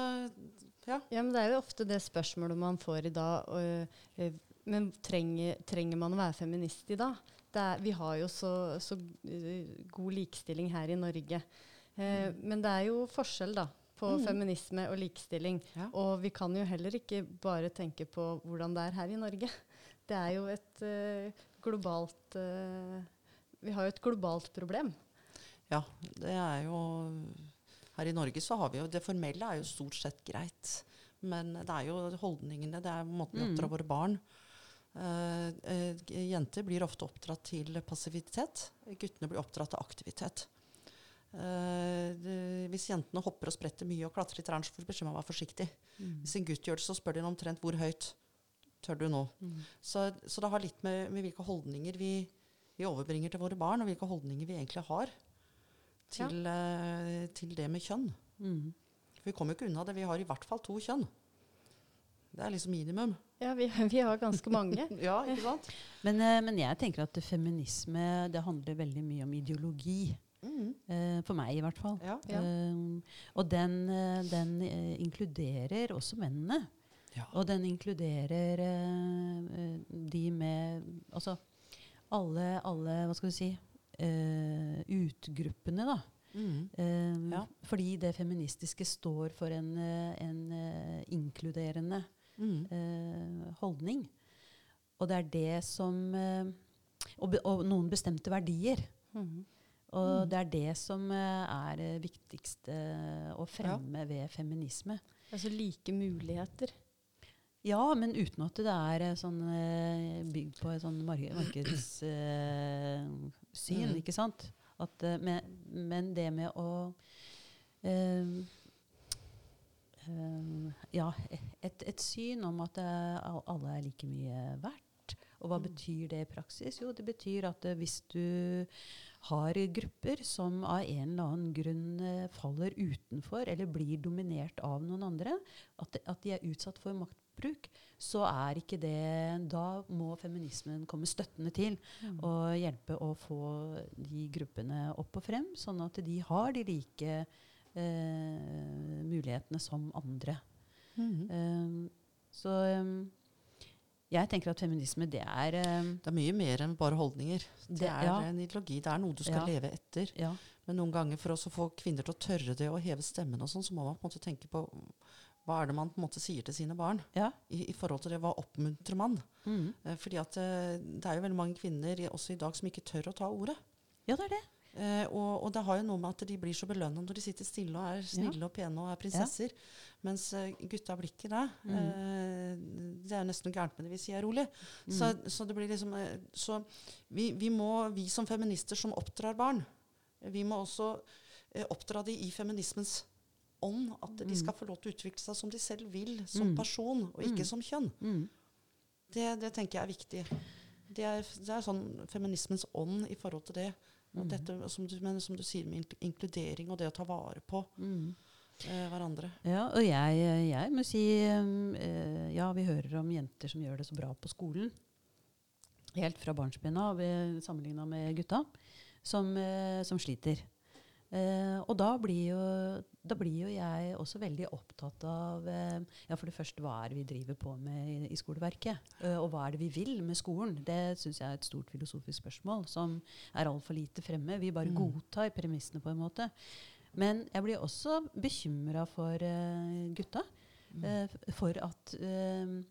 Speaker 2: ja.
Speaker 3: Ja, men Det er jo ofte det spørsmålet man får i dag. Og, men trenger, trenger man å være feminist i dag? Det er, vi har jo så, så eh, god likestilling her i Norge. Eh, Men det er jo forskjell da, på
Speaker 2: Mm.
Speaker 3: feminisme og likestilling.
Speaker 2: Ja.
Speaker 3: Og vi kan jo heller ikke bare tenke på hvordan det er her i Norge. Det er jo et eh, globalt eh, Vi har jo et globalt problem.
Speaker 2: Ja, det er jo Her i Norge så har vi jo Det formelle er jo stort sett greit. Men det er jo holdningene, det er måten vi
Speaker 1: Mm.
Speaker 2: oppdrar våre barn. G- jenter blir ofte oppdratt til passivitet. Guttene blir oppdratt til aktivitet. Uh, det, hvis jentene hopper og spretter mye og klatrer i trærne, så beskjed å være forsiktig.
Speaker 1: Mm.
Speaker 2: Hvis en gutt gjør det, så spør de omtrent hvor høyt tør du nå.
Speaker 1: Mm.
Speaker 2: Så, så det har litt med, med hvilke holdninger vi, vi overbringer til våre barn, og hvilke holdninger vi egentlig har til, eh, til det med kjønn.
Speaker 1: Mm.
Speaker 2: For vi kommer jo ikke unna det. Vi har i hvert fall to kjønn. Det er liksom minimum.
Speaker 3: Ja, vi, vi har ganske mange.
Speaker 2: Ja, ikke sant?
Speaker 1: Men, eh, men jeg tenker at feminisme det handler veldig mye om ideologi.
Speaker 2: Mhm.
Speaker 1: Eh, for meg, i hvert fall.
Speaker 2: Ja.
Speaker 3: Ja.
Speaker 1: Eh, og den, den inkluderer også mennene.
Speaker 2: Ja.
Speaker 1: Og den inkluderer de med Altså alle, alle Hva skal vi si eh, Utgruppene, da.
Speaker 2: Mm.
Speaker 1: Um,
Speaker 2: Ja.
Speaker 1: Fordi det feministiske står for en, en inkluderende
Speaker 2: Mhm.
Speaker 1: eh, holdning. Og det er det som eh, og, og noen bestemte verdier.
Speaker 3: Mm.
Speaker 1: Og
Speaker 2: Mm.
Speaker 1: det er det som eh, er det viktigste å fremme ved feminisme.
Speaker 3: Altså like muligheter.
Speaker 1: Ja, men uten at det er eh, sånn eh, bygd på et sånn mar markedssyn,
Speaker 2: Mm.
Speaker 1: ikke sant? At, eh, men, men det med å eh, eh, Ja, et, et syn om at eh, alle er like mye verdt. Og hva
Speaker 2: Mm.
Speaker 1: betyr det i praksis? Jo, det betyr at eh, hvis du har grupper som av en eller annen grunn eh, faller utenfor eller blir dominert av noen andre, at, at de er utsatt for maktbruk, så er ikke det Da må feminismen komme støttende til og hjelpe å få de gruppene opp og frem, sånn at de har de like eh, mulighetene som andre.
Speaker 2: Mhm.
Speaker 1: Um, så um, jeg tenker at feminisme, det er
Speaker 2: Det er mye mer enn bare holdninger. Det,
Speaker 1: Det-
Speaker 2: er
Speaker 1: ja.
Speaker 2: en ideologi. Det er noe du skal
Speaker 1: Ja.
Speaker 2: leve etter.
Speaker 1: Ja.
Speaker 2: Men noen ganger for oss å få kvinner til å tørre det og heve stemmen, og sånn, så må man på en måte tenke på hva er det man på en måte sier til sine barn i, i forhold til det. Hva oppmuntrer man?
Speaker 1: Mm.
Speaker 2: Eh, fordi at eh, det er jo veldig mange kvinner også i dag som ikke tør å ta ordet.
Speaker 1: ja, det er det.
Speaker 2: Eh, og, og det har jo noe med at de blir så belønna når de sitter stille og er snille og pene og er prinsesser. Mens eh, gutta blir ikke det.
Speaker 1: Mm.
Speaker 2: Eh, det er nesten noe gærent med det hvis de er rolig. Så,
Speaker 1: Mm.
Speaker 2: så det blir liksom eh, Så vi, vi må, vi som feminister som oppdrar barn, vi må også eh, oppdra de i feminismens ånd. At de
Speaker 1: Mm.
Speaker 2: skal få lov til å utvikle seg som de selv vil, som
Speaker 1: Mm.
Speaker 2: person, og ikke
Speaker 1: Mm.
Speaker 2: som kjønn.
Speaker 1: Mm.
Speaker 2: Det, det tenker jeg er viktig. Det er, det er sånn feminismens ånd i forhold til det.
Speaker 1: Mm.
Speaker 2: dette, som du, men som du sier, med inkludering og det å ta vare på
Speaker 1: Mm.
Speaker 2: eh, hverandre.
Speaker 1: Ja, og jeg, jeg må si um, eh, Ja, vi hører om jenter som gjør det så bra på skolen. Helt fra barnsben av, sammenligna med gutta, som, eh, som sliter. Eh, og da blir, jo, da blir jo jeg også veldig opptatt av eh, ja, for det første hva er det vi driver på med i, i skoleverket. Eh, og hva er det vi vil med skolen? Det syns jeg er et stort filosofisk spørsmål som er altfor lite fremme. Vi bare
Speaker 2: Mm.
Speaker 1: godtar premissene på en måte. Men jeg blir også bekymra for uh, gutta. Mm. Uh, for at eh,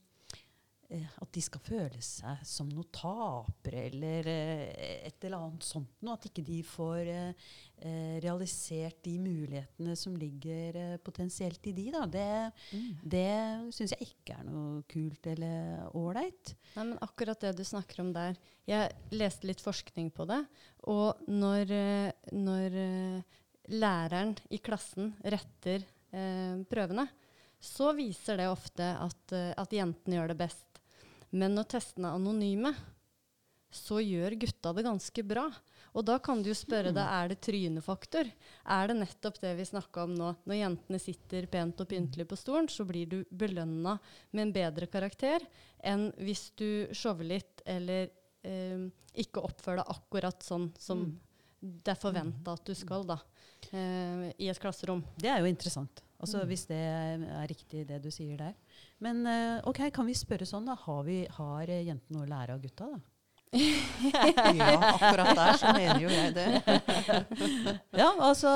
Speaker 1: at de skal føle seg som noe tapere eller eh, et eller annet sånt noe. At ikke de får eh, eh, realisert de mulighetene som ligger eh, potensielt i de. Da. Det, det syns jeg ikke er noe kult eller ålreit.
Speaker 3: Nei, men akkurat det du snakker om der. Jeg leste litt forskning på det. Og når, eh, når eh, læreren i klassen retter eh, prøvene, så viser det ofte at, eh, at jentene gjør det best. Men når testene er anonyme, så gjør gutta det ganske bra. Og da kan du jo spørre deg, er det trynefaktor? Er det nettopp det vi snakka om nå? Når jentene sitter pent og pyntelig på stolen, så blir du belønna med en bedre karakter enn hvis du shower litt eller eh, ikke oppfører deg akkurat sånn som det er forventa at du skal da, eh, i et klasserom.
Speaker 1: Det er jo interessant. Altså,
Speaker 2: Mm.
Speaker 1: Hvis det er riktig det du sier der. Men eh, ok, kan vi spørre sånn, da? Har, vi, har eh, jentene noe å lære av gutta, da?
Speaker 2: Ja, akkurat der så mener jo jeg det.
Speaker 1: Ja, altså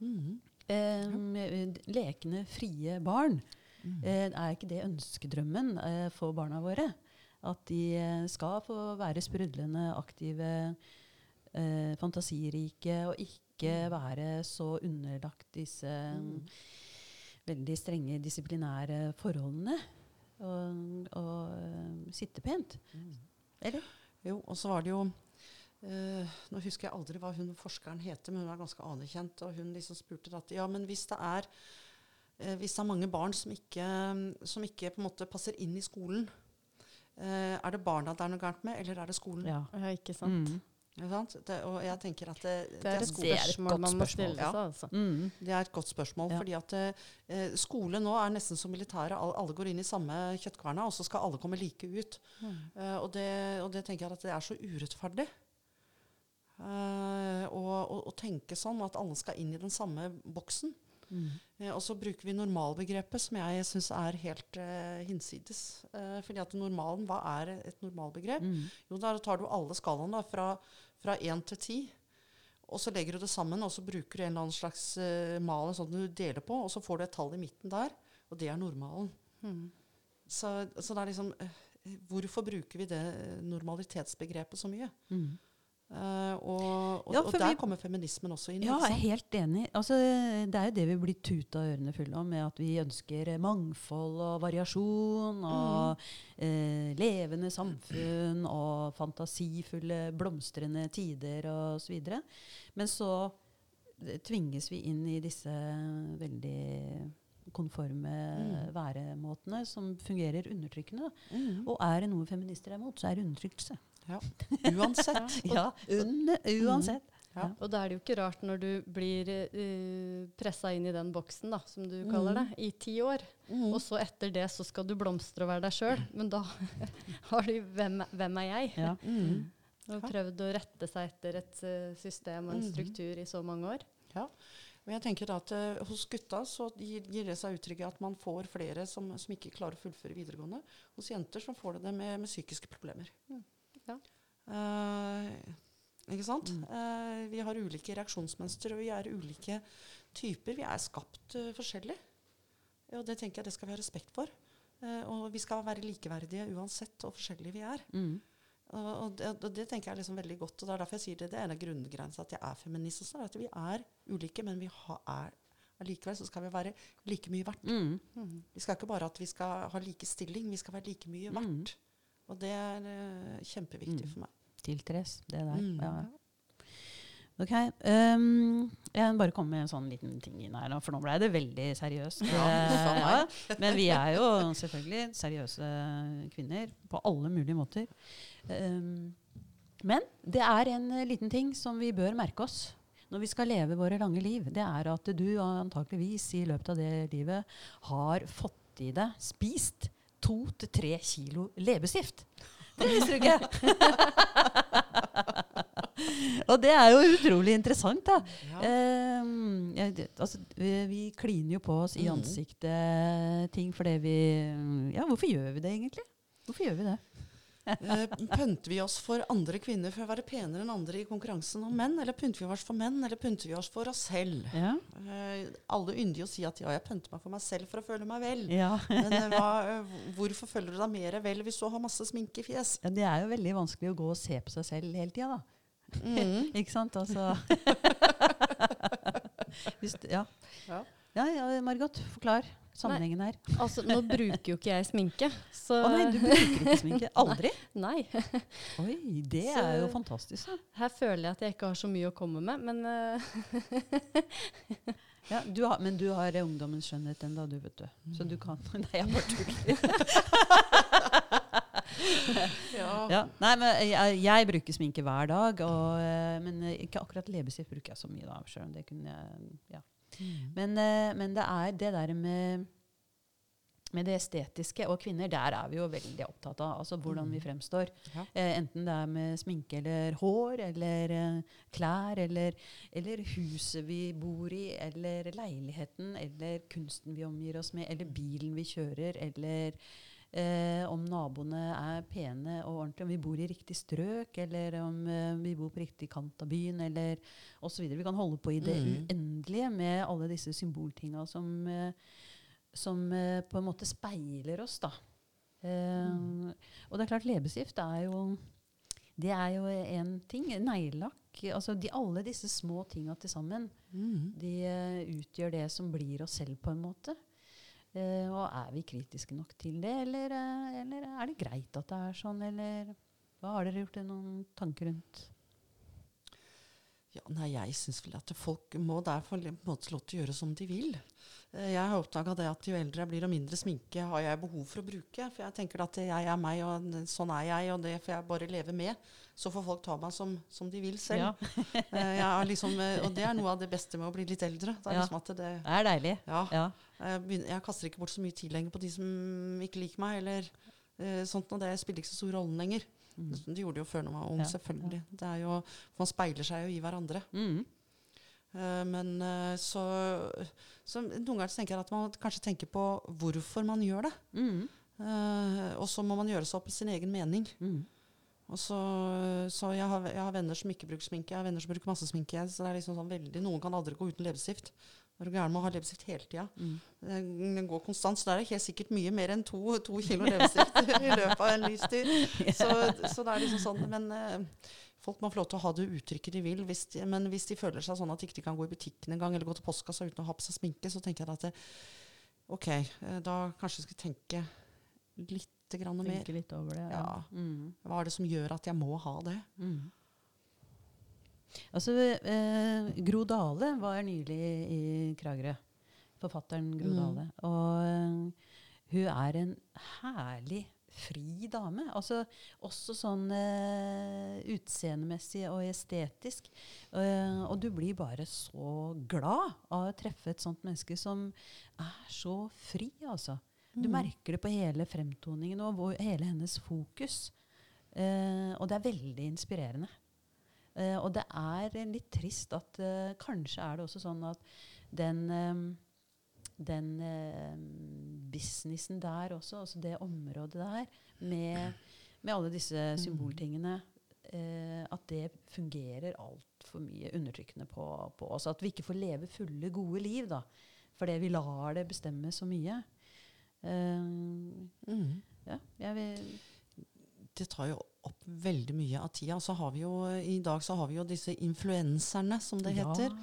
Speaker 2: Mhm.
Speaker 1: eh, Lekende, frie barn.
Speaker 2: Mm.
Speaker 1: Eh, er ikke det ønskedrømmen eh, for barna våre? At de eh, skal få være sprudlende, aktive, eh, fantasirike, og ikke være så underlagt disse
Speaker 2: Mm.
Speaker 1: Veldig strenge disiplinære forholdene. Og, og eh, sitte pent.
Speaker 2: Mm.
Speaker 1: Eller?
Speaker 2: Jo, og så var det jo Uh, Nå husker jeg aldri hva hun forskeren heter, men hun er ganske anerkjent. Og hun liksom spurte at ja, men hvis det er, uh, hvis det er mange barn som ikke, som ikke på en måte passer inn i skolen, uh, er det barna det er noe gærent med, eller er det skolen?
Speaker 1: Ja.
Speaker 3: Ja, ikke sant?
Speaker 1: Mm.
Speaker 2: Det, og jeg tenker at det,
Speaker 3: Det er
Speaker 1: det er et
Speaker 3: spørsmål
Speaker 1: godt
Speaker 3: man må
Speaker 1: spørsmål.
Speaker 3: stille
Speaker 2: Ja.
Speaker 3: seg. Altså.
Speaker 1: Mm.
Speaker 2: det er et godt spørsmål.
Speaker 1: Ja.
Speaker 2: fordi at eh, skole nå er nesten som militæret. Alle, alle går inn i samme kjøttkverna, og så skal alle komme like ut. Eh, og, det, og det tenker jeg at det er så urettferdig. Uh, å og, og tenke sånn at alle skal inn i den samme boksen.
Speaker 1: Mm.
Speaker 2: Eh, og så bruker vi normalbegrepet, som jeg syns er helt eh, hinsides. Eh, fordi at normalen, hva er et normalbegrep?
Speaker 1: Mm.
Speaker 2: Jo, da tar du alle skalaene fra, fra 1 til 10. Og så legger du det sammen, og så bruker du en eller annen slags uh, mal sånn du deler på, og så får du et tall i midten der, og det er normalen.
Speaker 3: Mm.
Speaker 2: Så, så det er liksom eh, Hvorfor bruker vi det normalitetsbegrepet så mye?
Speaker 1: Mm.
Speaker 2: Eh, og, og,
Speaker 1: Ja,
Speaker 2: og der
Speaker 1: vi-
Speaker 2: kommer feminismen også inn.
Speaker 1: Ja, jeg er helt enig. Altså, det er jo det vi blir tuta ørene fulle om, med at vi ønsker mangfold og variasjon og eh, levende samfunn og fantasifulle, blomstrende tider osv. Men så eh, tvinges vi inn i disse veldig konforme
Speaker 2: Mm.
Speaker 1: væremåtene som fungerer undertrykkende.
Speaker 2: Mm.
Speaker 1: Og er det noe feminister er imot, så er det undertrykkelse.
Speaker 2: Uansett.
Speaker 1: Ja, un, uansett.
Speaker 2: Ja.
Speaker 3: Og da er det jo ikke rart når du blir uh, pressa inn i den boksen, da, som du kaller det, i ti år.
Speaker 2: Mm.
Speaker 3: Og så etter det så skal du blomstre og være deg sjøl. Men da har du hvem, hvem er jeg?
Speaker 1: Ja.
Speaker 2: Mm.
Speaker 3: Og prøvd å rette seg etter et uh, system og en
Speaker 2: Mhm.
Speaker 3: struktur i så mange år.
Speaker 2: Ja. Men jeg tenker at uh, Hos gutta så gir, gir det seg uttrykk i at man får flere som, som ikke klarer å fullføre videregående. Hos jenter så får det det med, med psykiske problemer.
Speaker 3: Mm.
Speaker 2: Eh, ikke sant?
Speaker 1: Mm.
Speaker 2: Eh, vi har ulike reaksjonsmønstre, og vi er ulike typer. Vi er skapt eh, forskjellig. Og det tenker jeg det skal vi ha respekt for. Og vi skal være likeverdige uansett hvor forskjellige vi er.
Speaker 1: Mm.
Speaker 2: Og, det, og det tenker jeg er liksom veldig godt. Og det er derfor jeg sier det. Det er en av grunngrensene at jeg er feminist også. At vi er ulike, men vi ha, er allikevel så skal vi være like mye verdt.
Speaker 1: Mm.
Speaker 3: Mm.
Speaker 2: Vi skal ikke bare at vi skal ha like stilling, vi skal være like mye
Speaker 1: Mm.
Speaker 2: verdt. Og det er uh, kjempeviktig
Speaker 1: Mm.
Speaker 2: for meg.
Speaker 1: Tiltres, det der.
Speaker 2: Mm.
Speaker 1: Ja. Ok. Um, jeg vil bare komme med en sånn liten ting inn her, for nå ble det veldig seriøst.
Speaker 2: Ja, meg.
Speaker 1: ja. Men vi er jo selvfølgelig seriøse kvinner på alle mulige måter. Um, men det er en liten ting som vi bør merke oss når vi skal leve våre lange liv. Det er at du antakeligvis i løpet av det livet har fått i deg, spist, to til tre kilo leppestift. Det visste du ikke! Og det er jo utrolig interessant, da.
Speaker 2: Ja.
Speaker 1: Eh, det, altså, vi, vi kliner jo på oss i
Speaker 2: Mhm.
Speaker 1: ansiktet ting fordi vi Ja, hvorfor gjør vi det egentlig? Hvorfor gjør vi det?
Speaker 2: Eh, pynter vi oss for andre kvinner for å være penere enn andre i konkurransen om menn? Eller pynter vi oss for menn, eller pynter vi oss for oss selv?
Speaker 1: Ja.
Speaker 2: Eh, alle jo å si at ja, jeg pynter meg for meg selv for å føle meg vel.
Speaker 1: Ja.
Speaker 2: Men eh, hva, hvorfor føler du deg mer vel hvis du har masse sminke i fjes?
Speaker 1: ja. Det er jo veldig vanskelig å gå og se på seg selv hele tida, da.
Speaker 2: Mm.
Speaker 1: Ikke sant? Altså Hvis, ja.
Speaker 2: Ja.
Speaker 1: ja, ja, Margot, forklar sammenhengen her.
Speaker 3: Altså, nå bruker jo ikke jeg sminke, så
Speaker 1: Å nei, du bruker ikke sminke? Aldri?
Speaker 3: Nei.
Speaker 1: Oi, det
Speaker 3: Så-
Speaker 1: er jo fantastisk. Da.
Speaker 3: Her føler jeg at jeg ikke har så mye å komme med, men eh,
Speaker 1: Ja, du har, men du har ungdommens skjønnhet ennå, du, vet du. Så du kan Nei, jeg bare tuller.
Speaker 2: Ja.
Speaker 1: Ja, nei, men jeg, jeg bruker sminke hver dag, og, eh, men eh, ikke akkurat leppestift bruker jeg så mye. da, selv om det kunne jeg, ja. Men, eh, men det er det der med, med det estetiske og kvinner, der er vi jo veldig opptatt av. Altså hvordan vi fremstår.
Speaker 2: Ja.
Speaker 1: Eh, enten det er med sminke eller hår eller eh, klær eller, eller huset vi bor i eller leiligheten eller kunsten vi omgir oss med eller bilen vi kjører eller eh, om naboene er pene og ordentlige, om vi bor i riktig strøk eller om eh, vi bor på riktig kant av byen eller osv. Vi kan holde på i det
Speaker 2: Mm.
Speaker 1: uendelige med alle disse symboltinga som, eh, som eh, på en måte speiler oss, da. Eh, Og det er klart, leppestift er jo det er jo én ting. Neglelakk. Altså de, alle disse små tinga til sammen
Speaker 2: Mm.
Speaker 1: de uh, utgjør det som blir oss selv, på en måte. Eh, og er vi kritiske nok til det, eller, eh, eller er det greit at det er sånn, eller hva har dere gjort noen tanker rundt?
Speaker 2: Ja, nei, jeg syns vel at folk må derfor på lov til å gjøre som de vil. Eh, Jeg har oppdaga det at jo eldre jeg blir og mindre sminke har jeg behov for å bruke. For jeg tenker at jeg er meg, og sånn er jeg, og det får jeg bare leve med. Så får folk ta meg som, som de vil selv.
Speaker 1: Ja,
Speaker 2: Eh, liksom, eh, og det er noe av det beste med å bli litt eldre. Det er
Speaker 1: Ja.
Speaker 2: liksom det,
Speaker 1: det er deilig.
Speaker 2: ja, jeg, begynner, jeg kaster ikke bort så mye tid lenger på de som ikke liker meg, eller uh, sånt, og det spiller ikke så stor rolle lenger.
Speaker 1: Mm.
Speaker 2: Det gjorde det jo før når man var ung, selvfølgelig. Det er jo, man speiler seg jo i hverandre.
Speaker 1: Mm.
Speaker 2: Eh, men eh, så, så noen ganger tenker jeg at man kanskje tenker på hvorfor man gjør det.
Speaker 1: Mm.
Speaker 2: Uh, og så må man gjøre seg opp sin egen mening.
Speaker 1: Mm.
Speaker 2: Og så, så jeg, har, jeg har venner som ikke bruker sminke, jeg har venner som bruker masse sminke. Så det er liksom sånn veldig, Noen kan aldri gå uten leppestift. Er du gæren med å ha leppestift hele tida?
Speaker 1: Mm.
Speaker 2: Den går konstant, så det er helt sikkert mye mer enn to, to kilo leppestift i løpet av en livstid. Så, så det er liksom sånn, Men eh, folk må få lov til å ha det uttrykket de vil. Hvis de, men hvis de føler seg sånn at de ikke kan gå i butikken en gang, eller gå til postkassa uten å ha på seg sminke, så tenker jeg at det, OK, eh, da kanskje jeg skal tenke litt grann mer.
Speaker 1: Tenke litt over det.
Speaker 2: Ja.
Speaker 1: Mm.
Speaker 2: Hva er det som gjør at jeg må ha det?
Speaker 1: Mm. Altså, eh, Gro Dale var nylig i Kragerø. Forfatteren Gro
Speaker 2: Mm.
Speaker 1: Dale. Og eh, hun er en herlig, fri dame. Altså, også sånn uh, utseendemessig og estetisk. Uh, og du blir bare så glad av å treffe et sånt menneske som er så fri, altså. Du
Speaker 2: Mm.
Speaker 1: merker det på hele fremtoningen og hvor, hele hennes fokus. Uh, og det er veldig inspirerende. Og det er litt trist at kanskje er det også sånn at den, den eh, businessen der også, altså det området der, med, med alle disse symboltingene, eh, at det fungerer altfor mye undertrykkende på, på oss. At vi ikke får leve fulle, gode liv, da. Fordi vi lar det bestemme så mye. Eh,
Speaker 2: Mm.
Speaker 1: ja, jeg vil
Speaker 2: det tar jo opp veldig mye av tida. Så har vi jo, I dag så har vi jo disse influenserne, som det heter.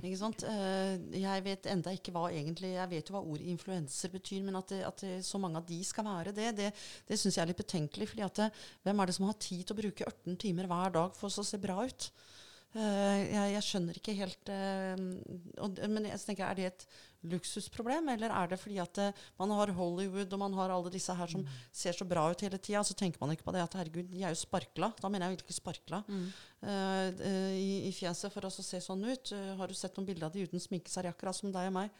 Speaker 2: Ikke sant? Eh, jeg vet enda ikke hva egentlig Jeg vet jo hva ordet influenser betyr, men at, det, at det, så mange av de skal være det, det, det syns jeg er litt betenkelig. fordi at det, hvem er det som har tid til å bruke 18 timer hver dag for å se bra ut? Eh, jeg, jeg skjønner ikke helt eh, og, Men jeg tenker, er det et luksusproblem, eller er det fordi at eh, man har Hollywood og man har alle disse her som ser så bra ut hele tida, så tenker man ikke på det at herregud, de er jo sparkla. Da mener jeg virkelig sparkla
Speaker 1: Mm.
Speaker 2: i, i fjeset for å se sånn ut. Har du sett noen bilder av de uten sminke, så er akkurat som deg og meg.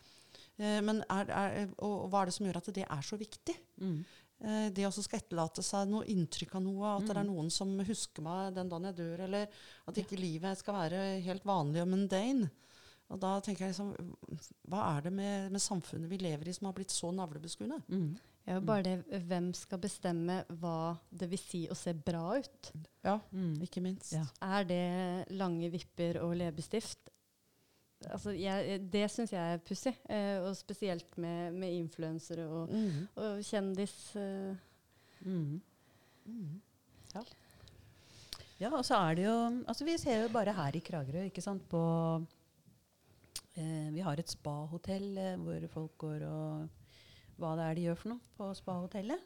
Speaker 2: Men er, er, og, og hva er det som gjør at det er så viktig?
Speaker 1: Mm.
Speaker 2: Eh, det også skal etterlate seg noe inntrykk av noe, at det er
Speaker 1: Mm.
Speaker 2: noen som husker meg den dagen jeg dør, eller at ikke livet skal være helt vanlig og mundane. Og da tenker jeg liksom, Hva er det med, med samfunnet vi lever i som har blitt så navlebeskuende?
Speaker 1: Mm.
Speaker 3: Ja, bare det hvem skal bestemme hva det vil si å se bra ut.
Speaker 2: Ja,
Speaker 1: Mm.
Speaker 2: ikke minst.
Speaker 1: Ja.
Speaker 3: Er det lange vipper og leppestift? Altså, jeg, det syns jeg er pussig. Eh, og spesielt med, med influensere og,
Speaker 2: Mhm.
Speaker 3: og kjendis. Eh.
Speaker 1: Mm.
Speaker 2: Mhm.
Speaker 1: Ja, og så er det jo Altså, vi ser jo bare her i Kragerø, ikke sant, på eh, Vi har et spahotell eh, hvor folk går og Hva det er de gjør for noe på spahotellet.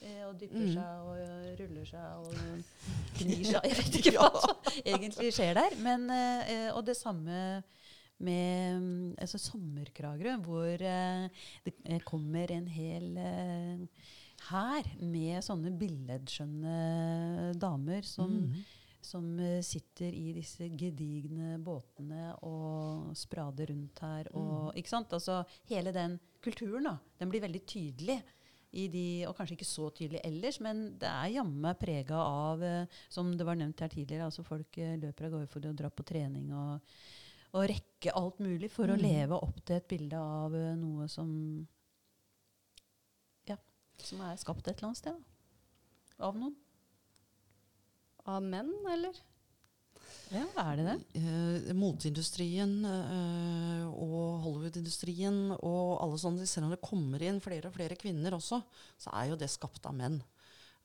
Speaker 1: Eh, og dypper
Speaker 2: Mhm.
Speaker 1: seg og eh, ruller seg og gnir seg Jeg vet ikke hva som egentlig skjer der. Men, eh, og det samme med mm, altså sommerkragerø, hvor eh, det eh, kommer en hel eh, hær med sånne billedskjønne damer som,
Speaker 2: mm.
Speaker 1: som eh, sitter i disse gedigne båtene og sprader rundt her. Og, ikke sant? Altså, hele den kulturen da, den blir veldig tydelig. I de, og kanskje ikke så tydelig ellers, men det er jammen prega av, eh, som det var nevnt her tidligere, altså folk eh, løper av gårde for å dra på trening og, og rekke alt mulig for å
Speaker 2: Mhm.
Speaker 1: leve opp til et bilde av eh, noe som ja, som er skapt et eller annet sted. Da. Av noen.
Speaker 3: Av menn, eller?
Speaker 1: Ja, er det det?
Speaker 2: Eh, moteindustrien eh, og Hollywood-industrien og alle sånne, selv om det kommer inn flere og flere kvinner også, så er jo det skapt av menn.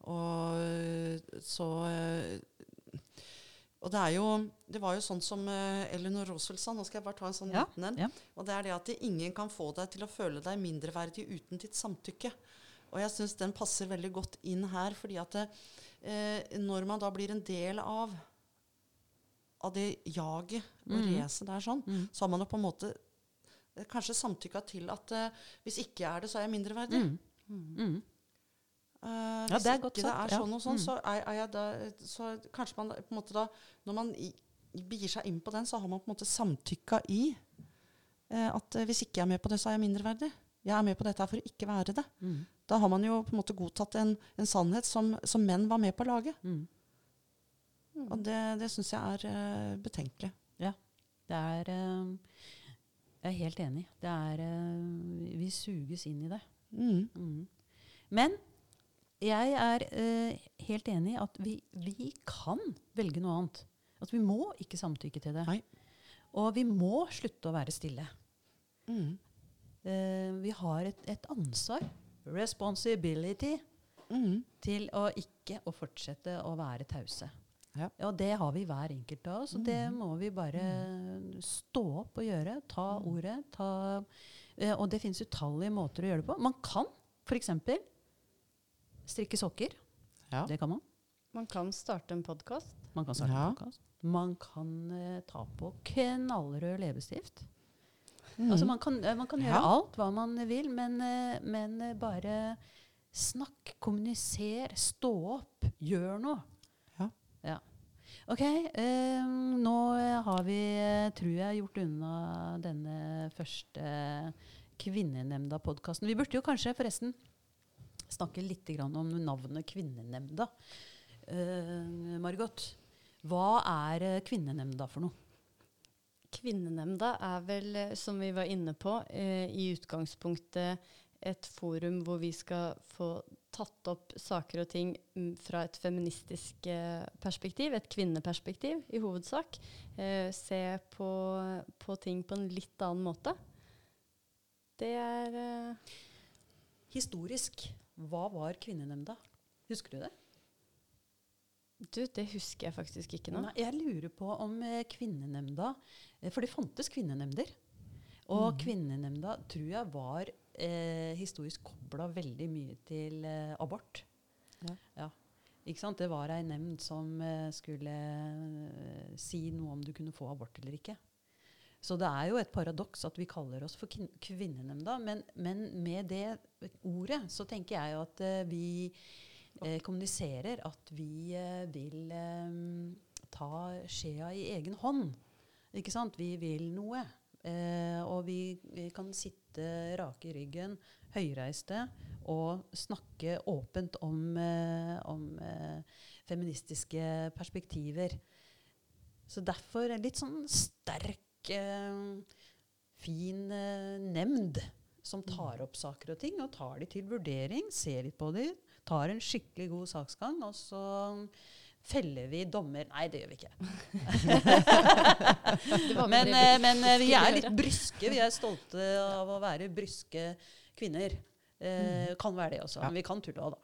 Speaker 2: Og eh, så eh, Og det er jo Det var jo sånn som uh, Eleanor Roosevelt sa, nå skal jeg bare ta en sånn
Speaker 1: Ja,
Speaker 2: liten en.
Speaker 1: ja.
Speaker 2: Og det er det at det ingen kan få deg til å føle deg mindreverdig uten ditt samtykke. Og jeg syns den passer veldig godt inn her, fordi at eh, når man da blir en del av av det jaget og
Speaker 1: Mm.
Speaker 2: racet der sånn,
Speaker 1: Mm.
Speaker 2: så har man jo på en måte eh, kanskje samtykka til at uh, hvis ikke jeg er det, så er jeg mindreverdig.
Speaker 1: Mm.
Speaker 3: Mm.
Speaker 1: Mm.
Speaker 2: Eh,
Speaker 1: Ja, det er
Speaker 2: ikke det er sånn og sånn,
Speaker 1: Mm.
Speaker 2: så er, er da Så kanskje man på en måte da Når man begir seg inn på den, så har man på en måte samtykka i eh, at eh, hvis ikke jeg er med på det, så er jeg mindreverdig. Jeg er med på dette her for å ikke være det.
Speaker 1: Mm.
Speaker 2: Da har man jo på en måte godtatt en, en sannhet som, som menn var med på å lage.
Speaker 1: Mm.
Speaker 2: Og det, det syns jeg er eh, betenkelig.
Speaker 1: Det er eh, Jeg er helt enig. Det er eh, Vi suges inn i det.
Speaker 2: Mm.
Speaker 1: Mm. Men jeg er eh, helt enig i at vi, vi kan velge noe annet. At vi må ikke samtykke til det.
Speaker 2: Nei.
Speaker 1: Og vi må slutte å være stille.
Speaker 2: Mm.
Speaker 1: Eh, vi har et, et ansvar, responsibility,
Speaker 2: Mm.
Speaker 1: til å ikke å fortsette å være tause.
Speaker 2: Ja.
Speaker 1: Og det har vi hver enkelt av oss, og det
Speaker 2: Mhm.
Speaker 1: må vi bare stå opp og gjøre. Ta
Speaker 2: Mm.
Speaker 1: ordet. Ta, eh, og det finnes utallige måter å gjøre det på. Man kan f.eks. strikke sokker.
Speaker 2: Ja.
Speaker 1: Det kan man.
Speaker 3: Man kan starte en podkast.
Speaker 1: Man kan starte
Speaker 2: Ja.
Speaker 1: en podcast. Man kan uh, ta på knallrød leppestift.
Speaker 2: Mm.
Speaker 1: Altså man kan, eh, man kan gjøre
Speaker 2: Ja.
Speaker 1: alt hva man vil, men, eh, men bare snakk, kommuniser, stå opp, gjør noe.
Speaker 2: Ja.
Speaker 1: Ja. Ok, eh, nå har vi, tror jeg, gjort unna denne første Kvinnenemnda-podkasten. Vi burde jo kanskje forresten snakke litt grann om navnet Kvinnenemnda. Uh, Margot, hva er eh, Kvinnenemnda for noe?
Speaker 3: Kvinnenemnda er vel, eh, som vi var inne på, uh, i utgangspunktet et forum hvor vi skal få tatt opp saker og ting mm, fra et feministisk eh, perspektiv, et kvinneperspektiv i hovedsak. Eh, se på, på ting på en litt annen måte. Det er eh,
Speaker 1: Historisk, hva var Kvinnenemnda? Husker du det?
Speaker 3: Du, det husker jeg faktisk ikke nå.
Speaker 1: Nei, jeg lurer på om eh, Kvinnenemnda eh, For det fantes kvinnenemnder. Og
Speaker 2: mm.
Speaker 1: Kvinnenemnda tror jeg var eh, historisk kobla veldig mye til eh, abort.
Speaker 2: Ja.
Speaker 1: Ikke sant? Det var ei nemnd som eh, skulle eh, si noe om du kunne få abort eller ikke. Så det er jo et paradoks at vi kaller oss for kvin Kvinnenemnda, men, men med det ordet så tenker jeg jo at eh, vi eh, kommuniserer at vi eh, vil ta skjea i egen hånd. Ikke sant? Vi vil noe. Og vi, vi kan sitte rake i ryggen, høyreiste, og snakke åpent om, om feministiske perspektiver. Så derfor en litt sånn sterk, fin nemnd som tar opp saker og ting, og tar de til vurdering, ser litt på de, tar en skikkelig god saksgang, og så feller vi dommer Nei, det gjør vi ikke. Men, men eh, vi er litt bryske. Vi er stolte av å være bryske kvinner. Eh, Kan være det også. Men vi kan tulle òg, da.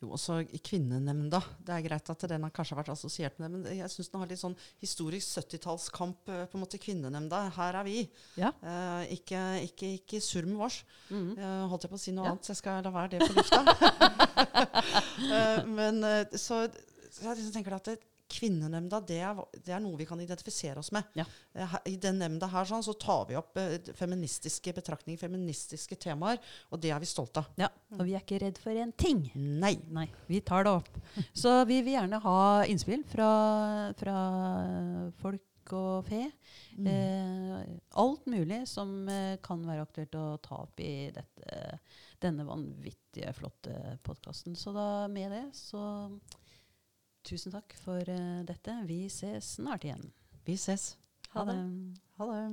Speaker 2: Mm. Jo, også i Kvinnenemnda. Det er greit at den har kanskje vært assosiert med det, men jeg syns den har litt sånn historisk 70-tallskamp. eh, på en måte Kvinnenemnda, her er vi.
Speaker 1: Ja.
Speaker 2: Eh, ikke, ikke, ikke surr med vårs.
Speaker 1: Mhm.
Speaker 2: Eh, holdt jeg på å si noe
Speaker 1: Ja.
Speaker 2: annet, så jeg skal la være det på lufta. Eh, men eh, så, så jeg liksom tenker at det, Kvinnenemnda det er, det er noe vi kan identifisere oss med.
Speaker 1: Ja.
Speaker 2: Eh, I den nemnda her sånn, så tar vi opp eh, feministiske betraktninger, feministiske temaer, og det er vi stolte av.
Speaker 1: Ja, og vi er ikke redd for en ting.
Speaker 2: Nei.
Speaker 1: Nei, vi tar det opp. Så vi vil gjerne ha innspill fra, fra folk og fe.
Speaker 2: Mm.
Speaker 1: Eh, alt mulig som eh, kan være aktuelt å ta opp i dette, denne vanvittige, flotte podkasten. Så da med det så tusen takk for eh, dette. Vi ses snart igjen.
Speaker 2: Vi ses.
Speaker 1: Ha det.
Speaker 2: Ha det.